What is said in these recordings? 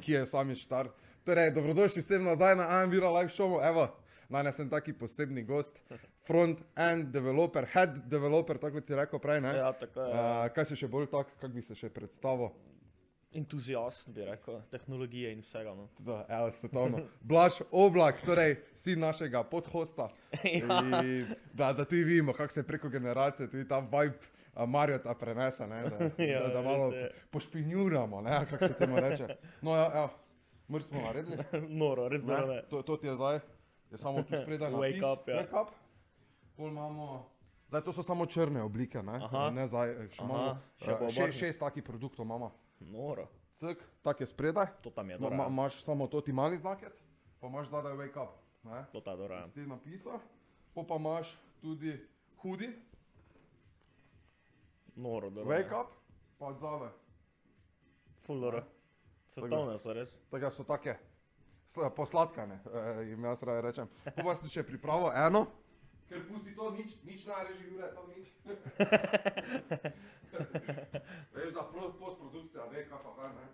ki je sami štar. Torej, dobrodošli vsem nazaj na Anvira Live Show. Evo, danes sem taki posebni gost, front-end developer, head developer, tako si rekel prej. Ne? Ja, tako je. Uh, kaj si še bolj tak, kako bi se še predstavil? Entuzijast bi rekel, tehnologije in vsega. No. Da, evo, svetovno. Blaž oblak, torej si našega podhosta. Ja. In Da, da tudi vidimo, kako se preko generacije tudi ta vibe. A, Mario ta prenese, ne, da, Ja, da, da malo pošpinjuramo, kako se temu reče. No, ja, ja, mrz smo naredili. Noro, res dobro. To, to ti je zdaj, je samo tu spredaj. Wake napis, up, ja. Wake up. Pol imamo, zdaj to so samo črne oblike, ne, Aha. ne zdaj, eh, še Aha, imamo. še bo še, šest takih produktov imamo. Noro, Cek, tak je spredaj. to tam je dobro. ma, imaš samo to ti mali znakec, pa imaš zadaj wake up. Ne? To ta dobro. ja. Ti napisa, po pa imaš tudi hudi, Noro, dobro. wake up, pa odzove. Full dobro. Svetovne so res. Tega so take s- posladkane, eh, jim jaz raje rečem. Pa pa si še pripravo eno, ker pusti to nič, nič ne reži, ure, to nič. Veš, da pro- postprodukcija ve, kaj pa kaj, ne?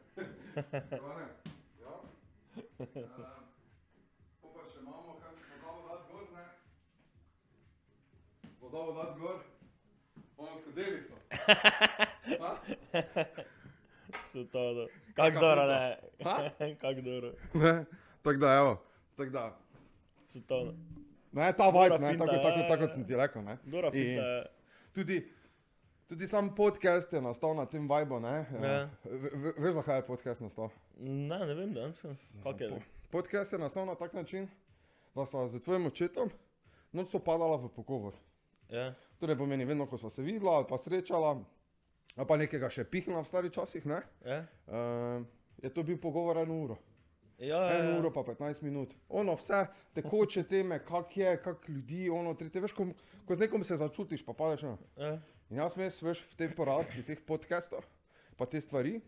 Kaj ne? Ja. Eh, Po pa še imamo, kar si pozabo dati gor, ne? Si Pozabo dati gor, ono skodelico. Ha? Svetovno. Kak Kaka dobro, ne. Ha? Kak dobro. Ne? Tako da, evo, tako da. Svetovno. Ne, ta vibe, ne, finta, tako, tako, ja, tako ja. sem ti rekel. Ne. Dobro, In fita. Tudi, tudi sam podcast je nastal na tem vibu. Ne. Ja. V- Veš, zakaj je podcast nastal? Ne, ne vem, danes sem. Po- Podcast je nastal na tak način, da sva z tvojim očetom noč so padala v pogovor. Ja. Torej pomeni, vedno, ko sva se videla ali pa srečala, ali pa nekega še pihnila v starih časih, ne, Ja. uh, je to bil pogovor eno uro. Ja, ja, Eno ja. uro pa 15 minut. Ono vse tekoče teme, kak je, kak ljudi, ono tretje. Veš, ko, ko z nekom se začutiš, pa padeš na. Ja. In jaz mes, veš, v tej porasti teh podcastov, pa te stvari.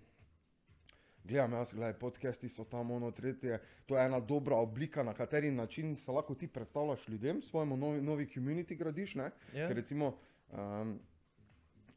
Gledam, jaz, gledaj, podcasti so tam, ono tretje. To je ena dobra oblika, na kateri način se lahko ti predstavljaš ljudem, svojemu novi, novi community gradiš. Ne? Ja. Ker recimo, um,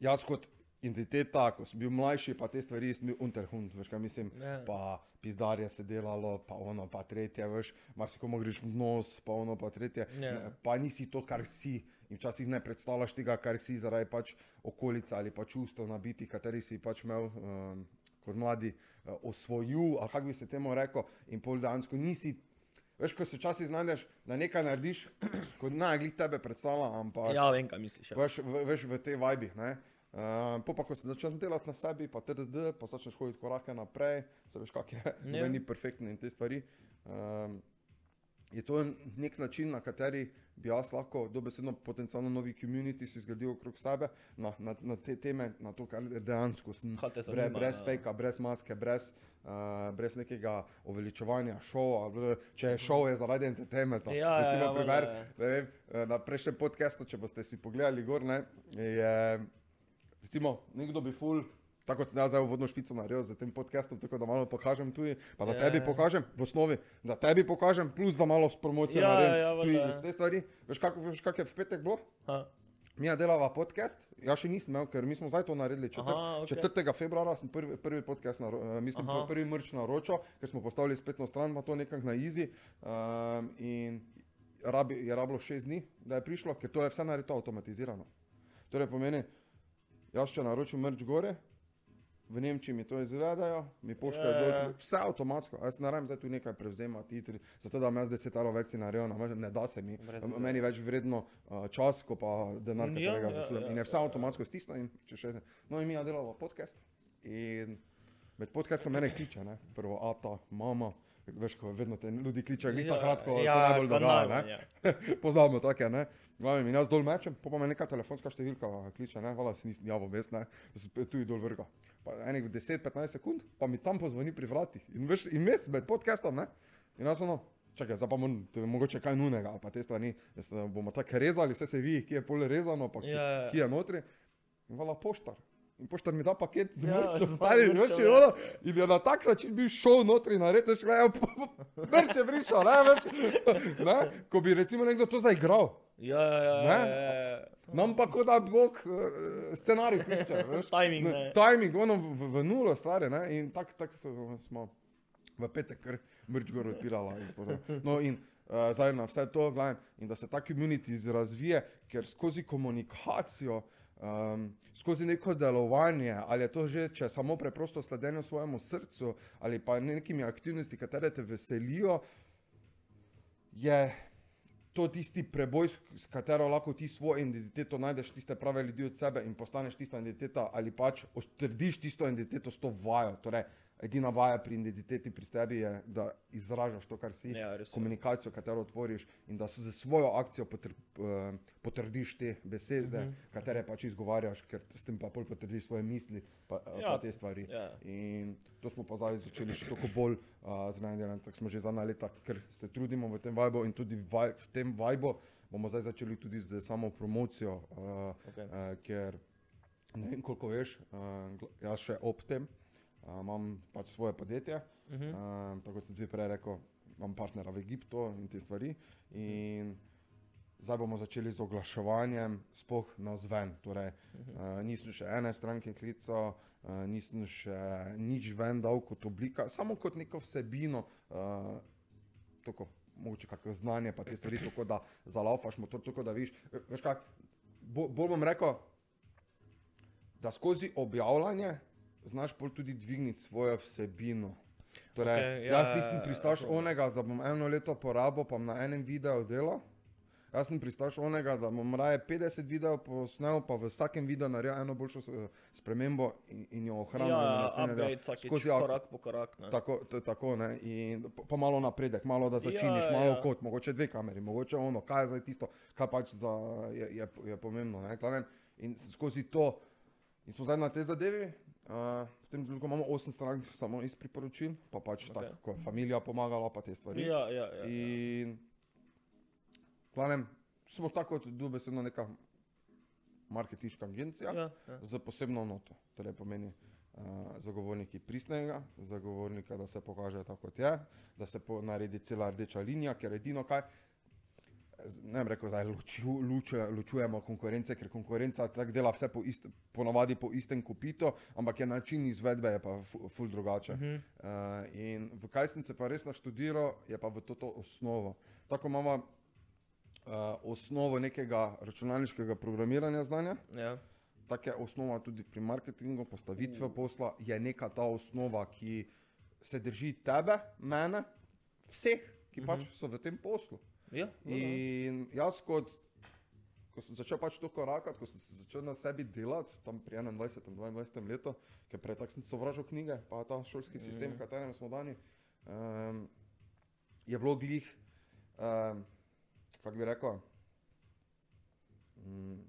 jaz kot identiteta, ko sem bil mlajši, pa te stvari sem bil unterhund, veš kaj mislim. Ja. Pa pizdarje se delalo, pa ono, pa tretje, veš, marsikomu greš v nos, pa ono, pa tretje. Ja. Ne, pa nisi to, kar si. In včasih ne predstavljaš tega, kar si zaradi pač okolice ali pa čustev nabiti, kateri si pač imel um, kot mladi uh, osvojil, ali kako bi se temu rekel, in pol dejansko nisi. Veš, ko se včasih znajdeš, da nekaj narediš, kot najglih tebe predstavlja, ampak Ja, vem, kaj misliš. Ja. veš, v, veš v tej vibi. Ne? Uh, po pa, ko se začneš delati na sebi, pa TDD, pa začneš hoditi korake naprej, se veš, kak je, Ja. yeah. ni perfekten in te stvari. Um, je to nek način, na kateri bi jaz lahko dobesedno potencialno novi community si zgradil okrog sebe, na, na, na te teme, na to, kar dejansko sem. Te Bre, brez ja. fejka, brez maske, brez, uh, brez nekega uveličevanja šova. Če je šov, je zaradi entertainmenta. Ja, ja, Recimo, ja, primer, ja. ne vem, eh, na prejšnjem podkastu, če boste si pogledali gor, ne, je recimo nekdo bi ful. Tako kot sem jaz zdaj uvodno špico naredil za tem podcastom, tako da malo pokažem tudi, pa da Ja, tebi ja. pokažem, v osnovi, da tebi pokažem, plus da malo s promocijo Ja, naredim ja, tudi iz te stvari. Veš, kako veš, kak je v petek bilo? Ha. Mi je delava podcast, jaz še nisem imel, ker mi smo zdaj to naredili. Četrt, Aha, okej. 4. februara sem prvi, prvi podcast, naro, eh, mislim, Aha. prvi mrč naročil, ker smo postavili spletno stran, pa to nekako na easy. Um, in rabi, je rabilo 6 dni, da je prišlo, ker to je vse naredito avtomatizirano. Torej pomeni, jaz če naročim mrč gore, v Nemčiji mi to izvedajo, mi pošljajo Ja, dol, ja. vse avtomatsko. Jaz ne rabim zdaj tu nekaj prevzemati, hitri, zato da imam jaz 10 evrov več naredil, ne, ne da se mi. Brez. Meni je več vredno uh, čas, kot pa denar, Ja, katerega ja, zaslužim. ja, In je vse ja, ja. avtomatsko stisnjeno. in če še- No, in mi je delalo podcast. In med podcastom mene kliče, ne? prvo ata, mama. Veš, ko vedno te ljudi kličejo, glih takrat, ko ja, se najbolj ko dogaja. ne. ja. Poznamo take, ne. Glavim, in jaz dol mečem, pa pa me neka telefonska številka kliče, ne, hvala, si nisem javil vest, ne, tu je dol vrga. Pa enih 10-15 sekund, pa mi tam pozvoni pri vratih. In veš, in mes med podcastom, ne. In jaz ono, čakaj, zdaj pa moram, to je mogoče kaj nujnega, pa te strani, da se bomo tako rezali, vse se vi, ki je pol rezano, pa ki, Ja, ja. ki je notri. In hvala poštar. In poštar mi da paket z Ja, mrčem, z stari, veš, in ja. ono, in je na tak način bil šov notri, naredil, še gledaj, mrč je prišel, ne, veš, ne, ko bi recimo nekdo to zaigral. Ja, ja, ja, ja, ja, ja. Nam pa kot da Bog uh, scenarij piše. veš. Timing, ne. Timing, ono v, v nulo stvari. Ne? In tako tak smo v petek, ker mrč gor odpirala. No, in uh, zdaj na vse to, glavim, in da se ta community razvije, ker skozi komunikacijo, um, skozi neko delovanje, ali je to že, če samo preprosto sledenje svojemu srcu, ali pa nekimi aktivnosti, katere te veselijo, je to tisti preboj, s katero lahko ti svojo identiteto najdeš, tiste prave ljudi od sebe in postaneš tista identiteta, ali pač otrdiš tisto identiteto s to vajo. Torej, edina vaja pri identiteti pri tebi je, da izražaš to, kar si, Ja, res komunikacijo, katero otvoriš in da z svojo akcijo potr, uh, potrdiš te besede, uh Mhm. -huh. katere pač izgovarjaš, ker s tem pa pol potrdiš svoje misli, pa, ja. Ja. pa te stvari. Ja. In to smo pa zdaj začeli še toliko bolj uh, zranjeni, tako smo že zadnja leta, ker se trudimo v tem vibu in tudi vaj, v tem vibu bomo zdaj začeli tudi z samo promocijo, uh, Okej. uh, ker ne vem, koliko veš, uh, jaz še ob tem uh, imam pač svoje podjetje, uh. -huh. uh, tako kot sem ti prej rekel, imam partnera v Egiptu in te stvari. In zdaj bomo začeli z oglaševanjem, spoh na zven. Torej, uh, nisem še ene stranke klical, uh, nisem še nič ven dal kot oblika, samo kot neko vsebino, uh, tako, mogoče kakšno znanje, pa te stvari, tako da zalaufaš motor, tako da viš. ve- Veš kaj, bo, bolj bom rekel, da skozi objavljanje znaš pol tudi dvigniti svojo vsebino. Torej, okay, ja, jaz ja, nisem ja, pristaš razumem. onega, da bom eno leto porabil, pa na enem videu delal. Jaz sem pristaš onega, da bom raje 50 videov posnel, pa v vsakem videu naredil eno boljšo eh, spremembo in, in jo ohranil. Ja, delo. update skozi akcijo. korak po korak. Ne. Tako, to, tako ne, in pa, pa malo napredek, malo da začiniš, Ja, malo ja. kot, mogoče dve kameri, mogoče ono, kaj je zdaj tisto, kar pač za, je, je, je pomembno. Ne, in skozi to, in smo zdaj na tej zadevi, uh, v tem trenutku imamo 8 stran samo iz priporočil, pa pač Ok. okay. tako, ko je familija pomagala, pa te stvari. Ja, ja, ja. ja. In, glavnem, smo tako kot dobesedno neka marketinška agencija Ja, ja. z posebno noto. Torej pomeni uh, zagovorniki pristnega, zagovornika, da se pokaže tako, kot je, da se po, naredi cela rdeča linija, ker edino kaj. Ne rekel, da ločuje, ločujemo konkurence, ker konkurenca tako dela vse po ist, ponavadi po istem kopitu, ampak je način izvedbe je pa fu- ful drugače. Uh -huh. uh, in v kaj sem se pa res naštudiral, je pa v to, to osnovo. Tako imamo uh, osnovo nekega računalniškega programiranja znanja, ja. tako je osnova tudi pri marketingu, postavitve posla, je neka ta osnova, ki se drži tebe, mene, vseh, ki pač so v tem poslu. Ja, no, no. In jaz, kot, ko sem začel pač to korakati, ko sem se začel na sebi delati, tam pri 21, 22 letu, ker prej tako sem sovražil knjige, pa ta šolski sistem, v katerem smo dani, um, je bilo glih, um, kako bi rekel, mm,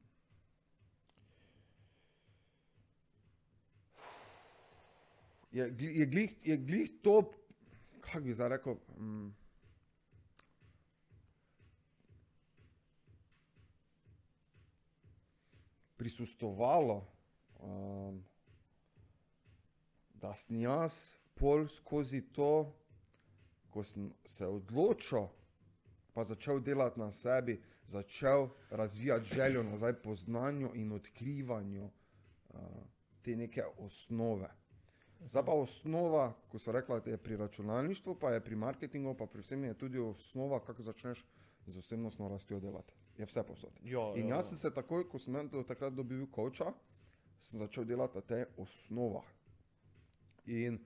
je, je, glih, je glih to, kako bi zdaj rekel, mm, prisustovalo, um, da sem jaz pol skozi to, ko sem se odločil, pa začel delati na sebi, začel razvijati željo nazaj po znanju in odkrivanju uh, te neke osnove. Zdaj pa osnova, ko so rekla, da je pri računalništvu, pa je pri marketingu, pa pri vsem je tudi osnova, kako začneš z osebnostno rastjo delati. Je vse posod. Ja, In ja, jaz ja. sem se takoj, ko sem do takrat dobil koča, sem začel delati na tej osnovah. In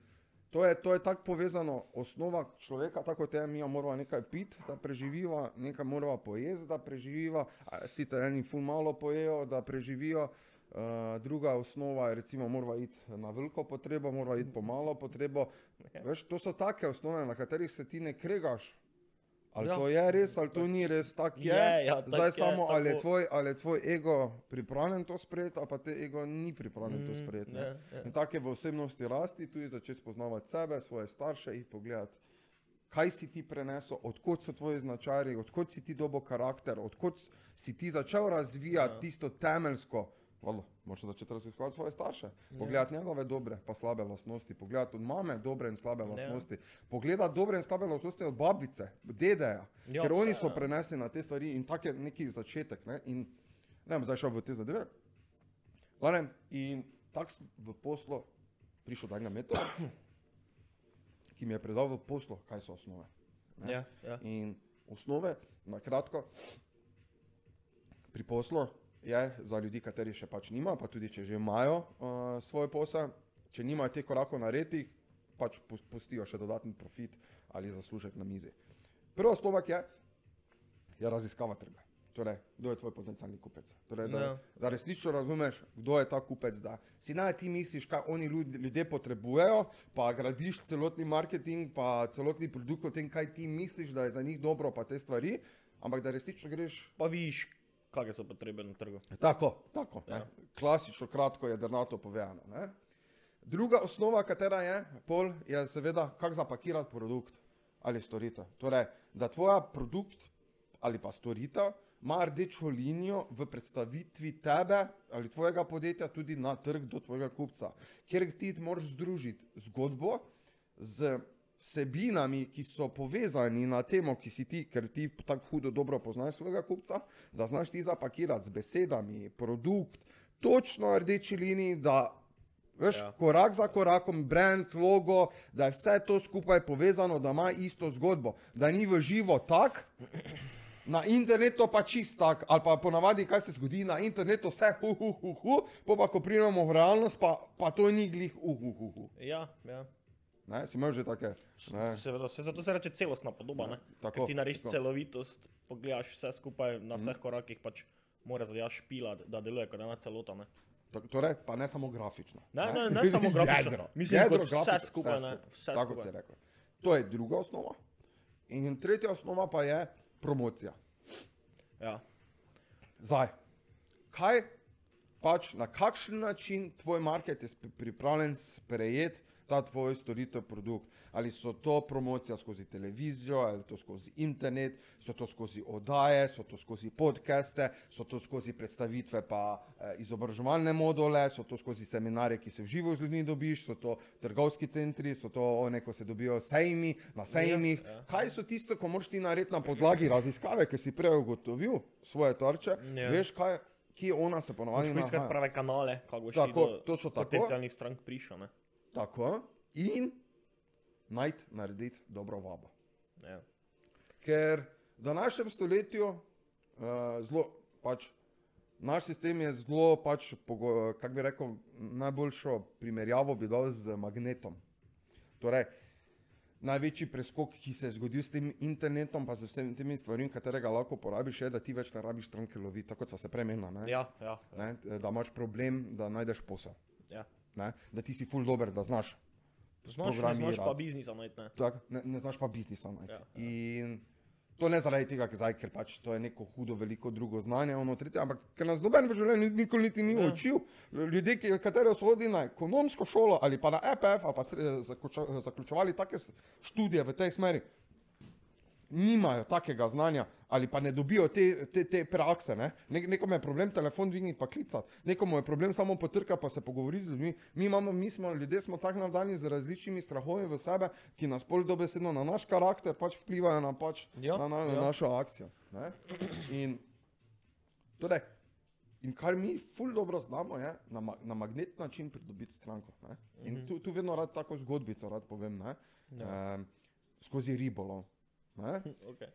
to je, to je tako povezano, osnova človeka, tako kot je, mi jo moramo nekaj piti, da preživiva, nekaj moramo pojesti, da preživiva, sicer eni ful malo pojejo, da preživijo. Uh, druga osnova je, recimo, mora iti na veliko potrebo, mora iti po malo potrebo. Veš, to so take osnove, na katerih se ti ne kregaš. Ali Ja. to je res, ali to ni res, tako je. Je, ja, tak Zdaj je, samo, ali je, tvoj, ali je tvoj ego pripravljen to sprejeti, ali pa te ego ni pripravljen mm, to sprejeti. ne. ja, ja. In tako je v osebnosti rasti, tudi začeti spoznavati sebe, svoje starše in pogledati, kaj si ti prenesel, odkot so tvoji značari, odkot si ti dobo karakter, odkot si ti začel razvijati Ja. ja. tisto temeljsko. Valo, moraš začeti raziskovati svoje starše, pogledati njegove dobre pa slabe lastnosti, pogledati od mame dobre in slabe lastnosti, pogledati dobre in slabe lastnosti od babice, dedeja, Ja, ja, ker oni vse, so ja. prenesli na te stvari in tak je neki začetek. Ne? In ne bom zdaj šel v te zadeve. Glavnem, in tako sem v poslu prišel do enega metoda, ki mi je predal v poslu, kaj so osnove. Ne? Ja, ja. In osnove, na kratko, pri poslu je za ljudi, kateri še pač nimajo, pa tudi če že imajo uh, svoj posel, če nimajo teh korakov narediti, pač pus- pustijo še dodatni profit ali zaslužek na mizi. Prva osnova je, je raziskava trga. Torej, kdo je tvoj potencialni kupec? Torej, da, Ja. da resnično razumeš, kdo je ta kupec. Da si naj ti misliš, kaj oni ljud- ljudje potrebujejo, pa gradiš celotni marketing, pa celotni produkt o tem, kaj ti misliš, da je za njih dobro, pa te stvari, ampak da resnično greš Pa vidiš, kakšne so potrebe na trgu. Tako, tako. Ja. Ja. Klasično, kratko je drnato povedano. Ne? Druga osnova, katera je, pol, je seveda, kako zapakirati produkt ali storitev. Torej, da tvoja produkt ali pa storitev ima rdečo linijo v predstavitvi tebe ali tvojega podjetja tudi na trg do tvojega kupca, kjer ti moraš združiti zgodbo z vsebinami, ki so povezani na temo, ki si ti, ker ti tako hudo dobro poznaš svojega kupca, da znaš ti zapakirati z besedami, produkt, točno rdeči liniji, da veš, ja. Korak za korakom, brand, logo, da je vse to skupaj povezano, da ima isto zgodbo, da ni v živo tak. Na internetu pa čist tak, ali pa ponavadi, kaj se zgodi na internetu, vse hu, hu, hu, hu, pa ko pridemo v realnost, pa, pa to ni glih hu, hu, hu. Ja, ja. Ne, si imel že take. Ne. Seveda, se, zato se reče celostna podoba. Ne? tako, Ker ti narediš celovitost, pogledaš vse skupaj na vseh korakih, pač mora zadeva špila, da deluje kot ena celota. Ne, Torej, pa ne samo grafično. ne, ne, ne samo grafično. Jedro, Mislim, jedro kot vse grafiko, skupaj, ne, vse Tako skupaj. rekel. To je druga osnova. In tretja osnova pa je promocija. Ja. Zdaj, kaj pač na kakšen način tvoj market je pripravljen sprejeti ta tvoj storitev, produkt. Ali so to promocija skozi televizijo, ali to skozi internet, so to skozi oddaje, so to skozi podcaste, so to skozi predstavitve pa eh, izobraževalne module, so to skozi seminarje, ki se v živo z ljudmi dobiš, so to trgovski centri, so to one, ko se dobijo sejmi, na sejmih. ja. Kaj so tisto, ko moraš ti narediti na podlagi raziskave, ki si prej ugotovil svoje tarče, Ja. veš, kaj, kje ona se ponovadi Moraš poiskati nahaja. prave kanale, kako boš Tako, ti do točno tako. potencialnih strank prišel. Ne? Tako in najti, narediti dobro vabo. Ja. Ker v današnjem stoletju uh, zelo pač. Naš sistem je zelo, pač, kako bi rekel, najboljšo primerjavo bi dal z magnetom. Torej, največji preskok, ki se je zgodil s tem internetom, pa z vsemi temi stvarmi, katerega lahko porabiš, je, da ti več ne rabiš stranke loviti, tako kot smo se premenili. Ne? Ja, ja, ja. Ne? Da imaš problem, da najdeš posel. ja. Ne? Da ti si full dober, da znaš. Znaš, ne znaš pa biznisa najti. Ne? Tak, ne, ne znaš pa biznisa najti. Ja, Ja, In to ne zaradi tega, zdaj, ker pač to je neko hudo, veliko drugo znanje, ono tretje, ampak ker nas noben v življenju nikoli niti ni Ja. učil. Ljudje, ki, katero so hodili na ekonomsko šolo ali pa na EPF ali pa zaključa- zaključevali take študije v tej smeri, nimajo takega znanja ali pa ne dobijo te, te, te prakse. Ne? Ne, nekomu je problem telefon dvigniti pa klicati, nekomu je problem samo potrkati pa se pogovoriti z ljudmi. Mi, imamo, mi smo ljudje smo tako navdani z različnimi strahovi v sebe, ki nas pol dobesedno na naš karakter pač vplivajo na, pač, Ja, na, na, na ja. našo akcijo. Ne? In, torej, in kar mi ful dobro znamo, je na, ma- na magnet način pridobiti stranko. Ne? In tu, tu vedno rad tako zgodbico rad povem, ne? Ja. um, skozi ribolov. Okay.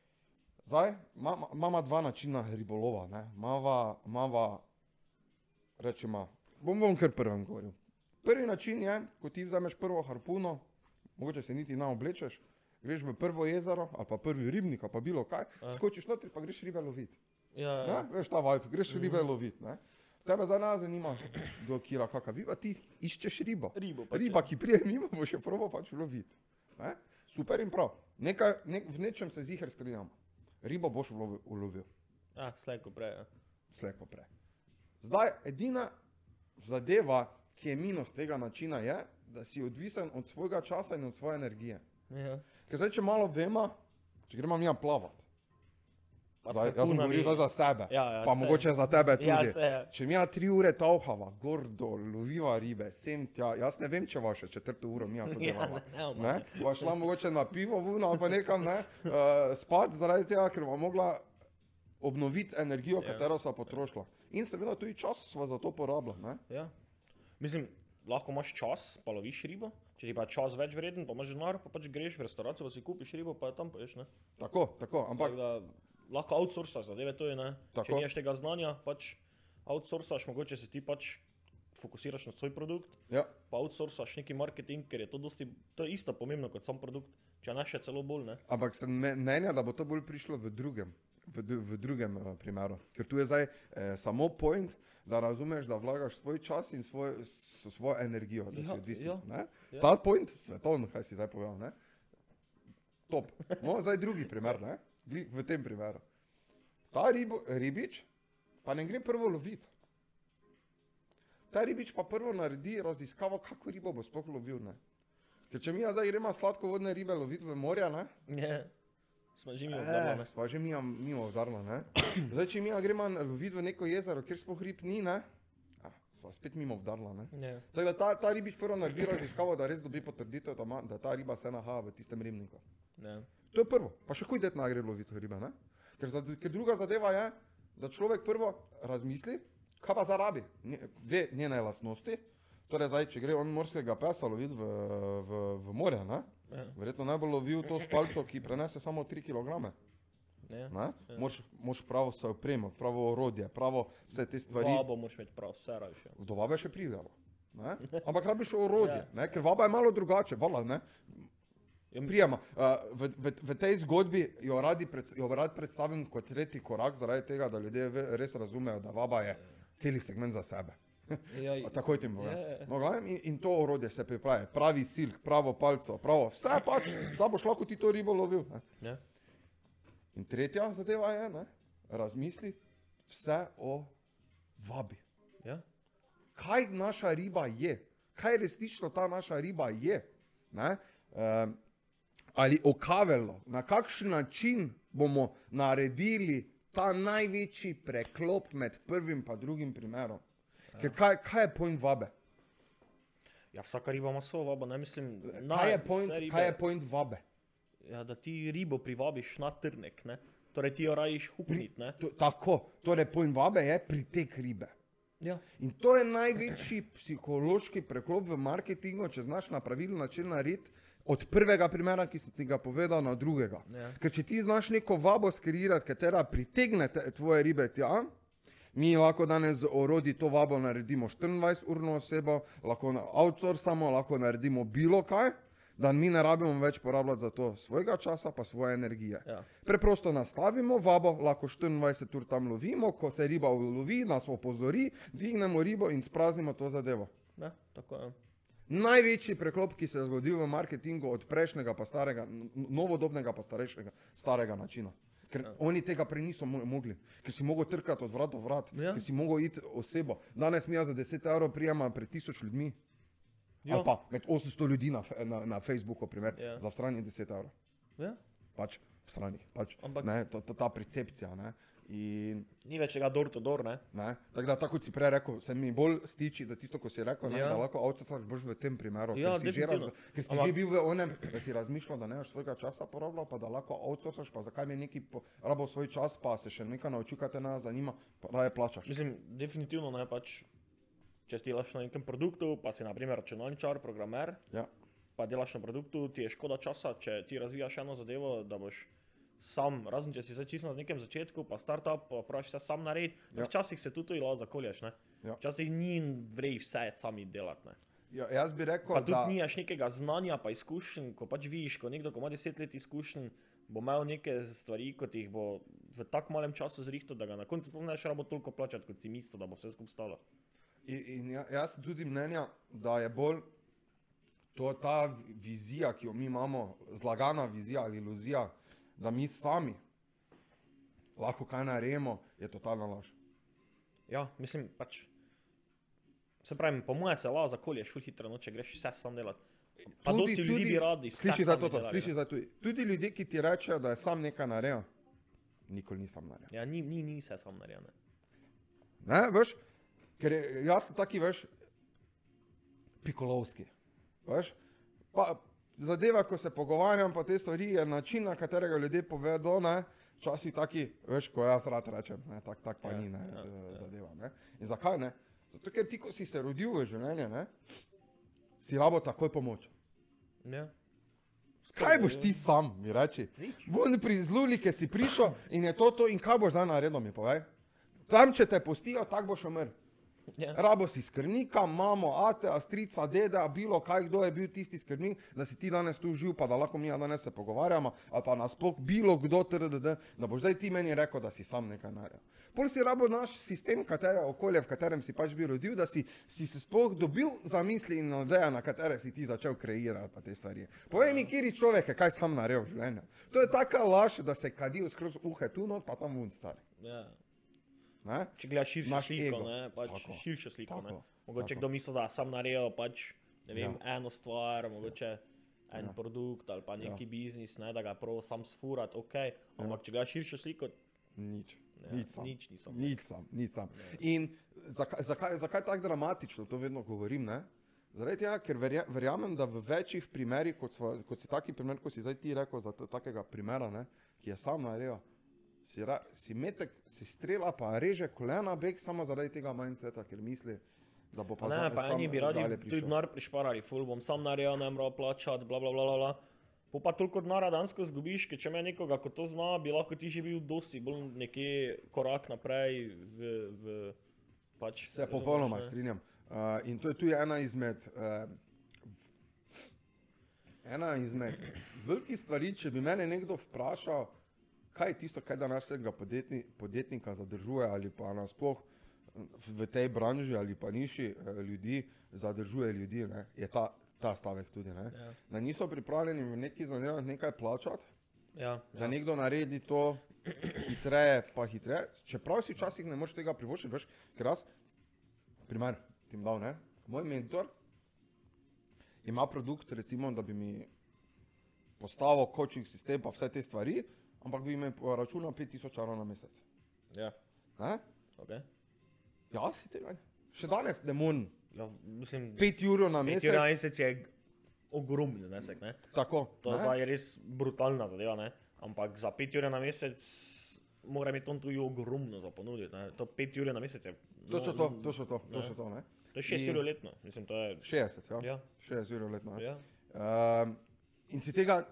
Zdaj ima- imamo dva načina ribolova. ne. Imava, imava rečemo, bom, bom kar prvem govoril. Prvi način je, ko ti vzameš prvo harpuno, mogoče se niti ne oblečeš, greš v prvo jezero ali pa prvi ribnik ali pa bilo kaj, skočiš notri pa greš ribe loviti. Ja, ja. Ne? Veš ta vibe, greš ribe loviti. ne. Tebe zdaj ne zanima, do kira kakva viba, ti iščeš ribo. Ribo pač, Riba, ki prije mimo, bo še probo pač loviti. Ne? Super in prav. Nekaj, nek, v nečem se ziher strinjamo. Ribo boš ulovil, Ja, slejko prej. Ja. slejko prej. Zdaj, edina zadeva, ki je minus tega načina, je, da si odvisen od svojega časa in od svoje energije. Ja. Ker zdaj, če malo vemo, če gremo mi plavati. Zdaj, jaz sem govoril za sebe, Ja, ja, pa saj. mogoče za tebe tudi. Ja, saj, ja. Če mi ja tri ure tauhava, gor dol, loviva ribe, sem tja, jaz ne vem, če vaše četrto uro mi to Ja, delava. ne, ne, Ne? Pa šla mogoče na pivo vuna ali pa nekam ne, uh, spat zaradi tega, ker vam mogla obnoviti energijo, Ja. katero sva potrošila. In seveda tudi čas sva za to porabila. Ja. Mislim, lahko imaš čas, pa loviš ribo. Če ti pa čas več vreden, pa imaš denar, pa pač greš v restavracijo, pa si kupiš ribo, pa tam poješ. Ne? Tako, tako, ampak Tako da lahko outsourcaš zadeve, to je ne. Tako. Če nimaš tega znanja, pač outsourcaš, mogoče se ti pač fokusiraš na svoj produkt, ja, pa outsourcaš neki marketing, ker je to, dosti, to je isto pomembno kot sam produkt, če ne še celo bolj. Ne? ampak sem mnenja, da bo to bolj prišlo v drugem, v, v drugem uh, primeru. Ker tu je zdaj eh, samo point, da razumeš, da vlagaš svoj čas in svoj, s, svojo energijo, da si Ja, odvisen. ja, ne? ja. Ta point, svetovno, kaj si zdaj povedal, ne? top. No, zdaj drugi primer, ne? V tem primeru. Ta ribo, ribič pa ne gre prvo loviti. Ta ribič pa prvo naredi raziskavo, kako ribo bo sploh lovil. Ne? Ker če mi zdaj gremo sladkovodne ribe loviti v morja, ne? Ne, smo že mi Eh, obdavljeni. pa že mi mimo udarno, ne? Zdaj, če mi gremo loviti v neko jezero, kjer sploh rib ni, ne? Sva spet mimo? Ne. Tako da ta, ta ribič prvo naredi raziskavo, da res dobi potrditev, da, ma, da ta riba se nahaja v tistem ribniku. Ne. To je prvo, pa še huj det na gre loviti ribe, ne? Ker, za, ker druga zadeva je, da človek prvo razmisli, kaj pa zarabi, nje, ve njene lastnosti. Torej, zdaj, če gre on morskega pesa loviti v, v, v morje, ne? Ja. verjetno najbolj lovil to s palco, ki prenese samo 3 kg. Ne. Moš, moš pravo se opremo, pravo orodje, pravo vse te stvari. Vabo moraš imeti prav, vse raje. Do vabe še pridemo. Ne? Ampak rabiš orodje, Ja. ne? ker vaba je malo drugače. Vala, ne? Ja, Prijema. Uh, v, v, v tej zgodbi jo, radi pred, jo rad predstavim kot tretji korak, zaradi tega, da ljudje ve- res razumejo, da vaba je celi segment za sebe. Ja, A Takoj ti povem. Ja, ja. No, in, in to orodje se pripravi, pravi silk, pravo palco, pravo, vse pač, da boš lahko ti to ribo lovil. Ne. In tretja zadeva je, ne? razmisli vse o vabi. Ja. kaj naša riba je, kaj resnično ta naša riba je. Ne? Um, ali okavelo, na kakšen način bomo naredili ta največji preklop med prvim in drugim primerom. Ker kaj, kaj je point vabe? ja, vsaka riba ima svojo vabo, ne mislim. na- Kaj je point, ribe- kaj je point vabe? Ja, da ti ribo privabiš na trnek, ne? Torej ti jo rajiš hukniti, ne? To, tako, torej point vabe je pritek ribe. Ja. In to je največji psihološki preklop v marketingu, če znaš na pravilen način narediti od prvega primera, ki sem ti ga povedal, na drugega. Ja. Ker če ti znaš neko vabo skreirati, katera pritegne te, tvoje ribe tja, mi lahko danes z orodji to vabo naredimo 24-urno osebo, lahko outsourcamo, lahko naredimo bilo kaj, da mi ne rabimo več porabljati za to svojega časa, pa svoje energije. Ja. Preprosto nastavimo vabo, lahko 24 ur tam lovimo, ko se riba ulovi, nas opozori, dvignemo ribo in spraznimo to zadevo. Ne, tako je. Največji preklop, ki se je zgodil v marketingu od prejšnjega, pa starega, novodobnega, pa starejšega, starega načina. Ker ja. oni tega prej niso mo- mogli, ker si mogel trkati od vrat do vrat, ja. Ker si mogel iti osebo. Danes mi za 10 evrov prijema pred 1000 ljudmi. Ja. Ali pa med 800 ljudi na, na, na Facebooku, primer, ja. Ja. za stranje 10 evrov. Ja. Pač v stranih. Pač, Ampak- ne, ta, ta, ta percepcija. Ne. In, Ni več tega door to door, ne? ne, tako da, tako kot si prej rekel, se mi bolj stiči, da tisto, ko si rekel, ne, Ja. da lahko avtocaš boš v tem primeru, Ja, ker si, že, raz, ker si Ampak- že bil v onem, da si razmišljal, da ne boš svojega časa porabljal, pa da lahko avtocaš, pa zakaj mi neki porabo svoj čas, pa se še nekaj naučil, kaj te nas zanima, pa raje plačaš. Mislim, definitivno ne pač, če si delaš na nekem produktu, pa si naprimer računalničar, programer, Ja. pa delaš na produktu, ti je škoda časa, če ti razvijaš eno zadevo, da boš sam, razen če si zdaj čisto na nekem začetku, pa startup, pa praviš vse sam narediti. Ja. Včasih se tudi lahko zakolješ, ne? Ja. Včasih ni vrej vse sami delati, ne? Ja, jaz bi rekel, Pa tudi da nimaš nekega znanja, pa izkušenj, ko pač vidiš, ko nekdo, ko ima deset let izkušenj, bo imel neke stvari, kot jih bo v tako malem času zrihtal, da ga na koncu sploh ne še rabo toliko plačati, kot si mislil, da bo vse skupaj stalo. In, in ja- jaz tudi mnenja, da je bolj to ta vizija, ki jo mi imamo, zlagana vizija ali iluzija, da mi sami lahko kaj naredimo, je totalna laž. Ja, mislim pač. Se pravi, po mojem se lahko zakolješ, ful hitro, no, če greš vse sam delati. Pa dosti ljudi bi radi sliši za to, to sliši ne. za to. Tudi ljudje, ki ti rečejo, da je sam nekaj naredil, nikoli ni sam naredil. Ja, ni, ni, ni vse sam narejeno. Ne, veš, ker je, jaz sem taki, veš, pikolovski. Veš, pa zadeva, ko se pogovarjam, pa te stvari, je način, na katerega ljudje povedo, ne, včasih taki, veš, ko jaz rad rečem, ne, tak, tak pa Ja, ni, ne, ja, ja, zadeva, ne. In zakaj ne? Zato, ker ti, ko si se rodil v življenje, ne, si rabo takoj pomoč. Ja. Kaj boš ti sam, mi reči? Vun pri zlulike si prišel in je to to, in kaj boš zdaj naredil, mi povej. Tam, če te pustijo, tako boš umrl. Ja. Rabo si skrbnika, mamo, atea, strica, deda, bilo kaj, kdo je bil tisti skrbnik, da si ti danes tu živ, pa da lahko mi danes se pogovarjamo, ali pa nasploh bilo kdo, trdd, da boš zdaj ti meni rekel, da si sam nekaj naredil. Pol si rabo naš sistem, katere okolje, v katerem si pač bil rodil, da si, si se sploh dobil za misli in ideje, na katere si ti začel kreirati te stvari. Povej mi, kiri človek je kaj sam naredil v življenju. To je taka laž, da se kadijo skozi uhe tu not, pa tam vun stari. Ja. Ne? Če gledaš širšo sliko, ego. ne, pač Tako. širšo sliko. Ne. Tako. Mogoče Tako. kdo misli, da sam naredijo pač, ne vem, Ja. ja. eno stvar, mogoče en ja. produkt ali pa neki ja. biznis, ne, da ga prav sam sfurat, ok. Ampak če gledaš širšo sliko, Nič. Ja, Nič sam. nič nisem. Nič sam, nič sam. In zakaj, zakaj, zakaj tako dramatično to vedno govorim? Ne? Zaradi tega, ker verja, verjamem, da v večjih primerih, kot, sva, kot si taki primer, kot si zdaj ti rekel, za ta- takega primera, ne, ki je sam naredil, si, ra, si metek, si strela, pa reže kolena, beg samo zaradi tega mindseta, ker misli, da bo pa Pa ne, za- pa eni bi radi tudi denar prišparali, ful bom sam naredil, ne moram plačati, bla bla bla bla. bla. Po pa toliko denarja dansko zgubiš, ker če me nekoga, ko to zna, bi lahko ti že bil dosti bolj nekje korak naprej v, v pač. Se popolnoma razumeš, ne? strinjam. Uh, in to je tudi ena izmed, uh, ena izmed velikih stvari, če bi mene nekdo vprašal, kaj je tisto, kaj današnjega podjetni, podjetnika zadržuje ali pa nasploh v tej branži ali pa niši eh, ljudi zadržuje ljudi, ne, je ta, ta stavek tudi. Ne, Ja. da niso pripravljeni v neki zadevah nekaj plačati, Ja, da ja. nekdo naredi to hitreje, pa hitreje. Čeprav si včasih ne moreš tega privoščiti, veš, ker jaz, primer, ti dal, ne? Moj mentor ima produkt, recimo, da bi mi postavil coaching sistem, pa vse te stvari, ampak bi mi računal 5000 evrov na mesec. ja. Ne? Okay. Jaz si tega ne. Še danes ne morem. Ja, mislim, 5 ur na mesec. ur na mesec je ogromen znesek, ne? Tako. To je ne? zdaj res brutalna zadeva, ne? Ampak za 5 ur na mesec mora imeti on tudi ogromno za ponuditi, ne? To 5 ur na mesec je. no, Točno to, točno to, točno to. Ne? To je 6 In- ur letno, mislim, je. 60, ja. Ja. 60 ur letno. ne. Ja. Um, in si tega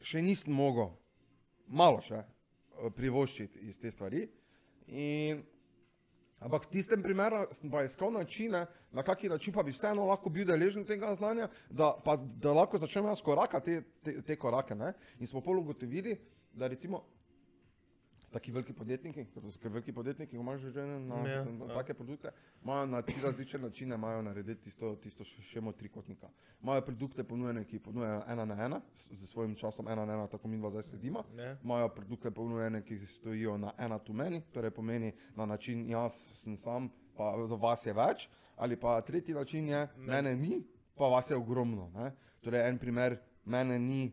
še nisem mogel, malo še, eh, privoščiti iz te stvari. In, ampak v tistem primeru sem pa iskal načine, na kakšen način pa bi vseeno lahko bil deležen tega znanja, da, pa, da lahko začnem jaz korakati te, te, te korake. Ne? In smo pol ugotovili, da recimo. Taki veliki podjetniki, ker to so veliki podjetniki, ki imajo že žene na, Ja, na, na ja. take produkte, imajo na tri različne načine imajo narediti tisto, tisto šemo trikotnika. Imajo produkte ponujene, ki ponujajo ena na ena, s- z svojim časom ena na ena, tako mi dva zdaj sedimo. Ja. Imajo produkte ponujene, ki stojijo na ena to meni, torej pomeni na način jaz sem sam, pa za vas je več, ali pa tretji način je mene ni, pa vas je ogromno. Ne? Torej en primer, mene ni,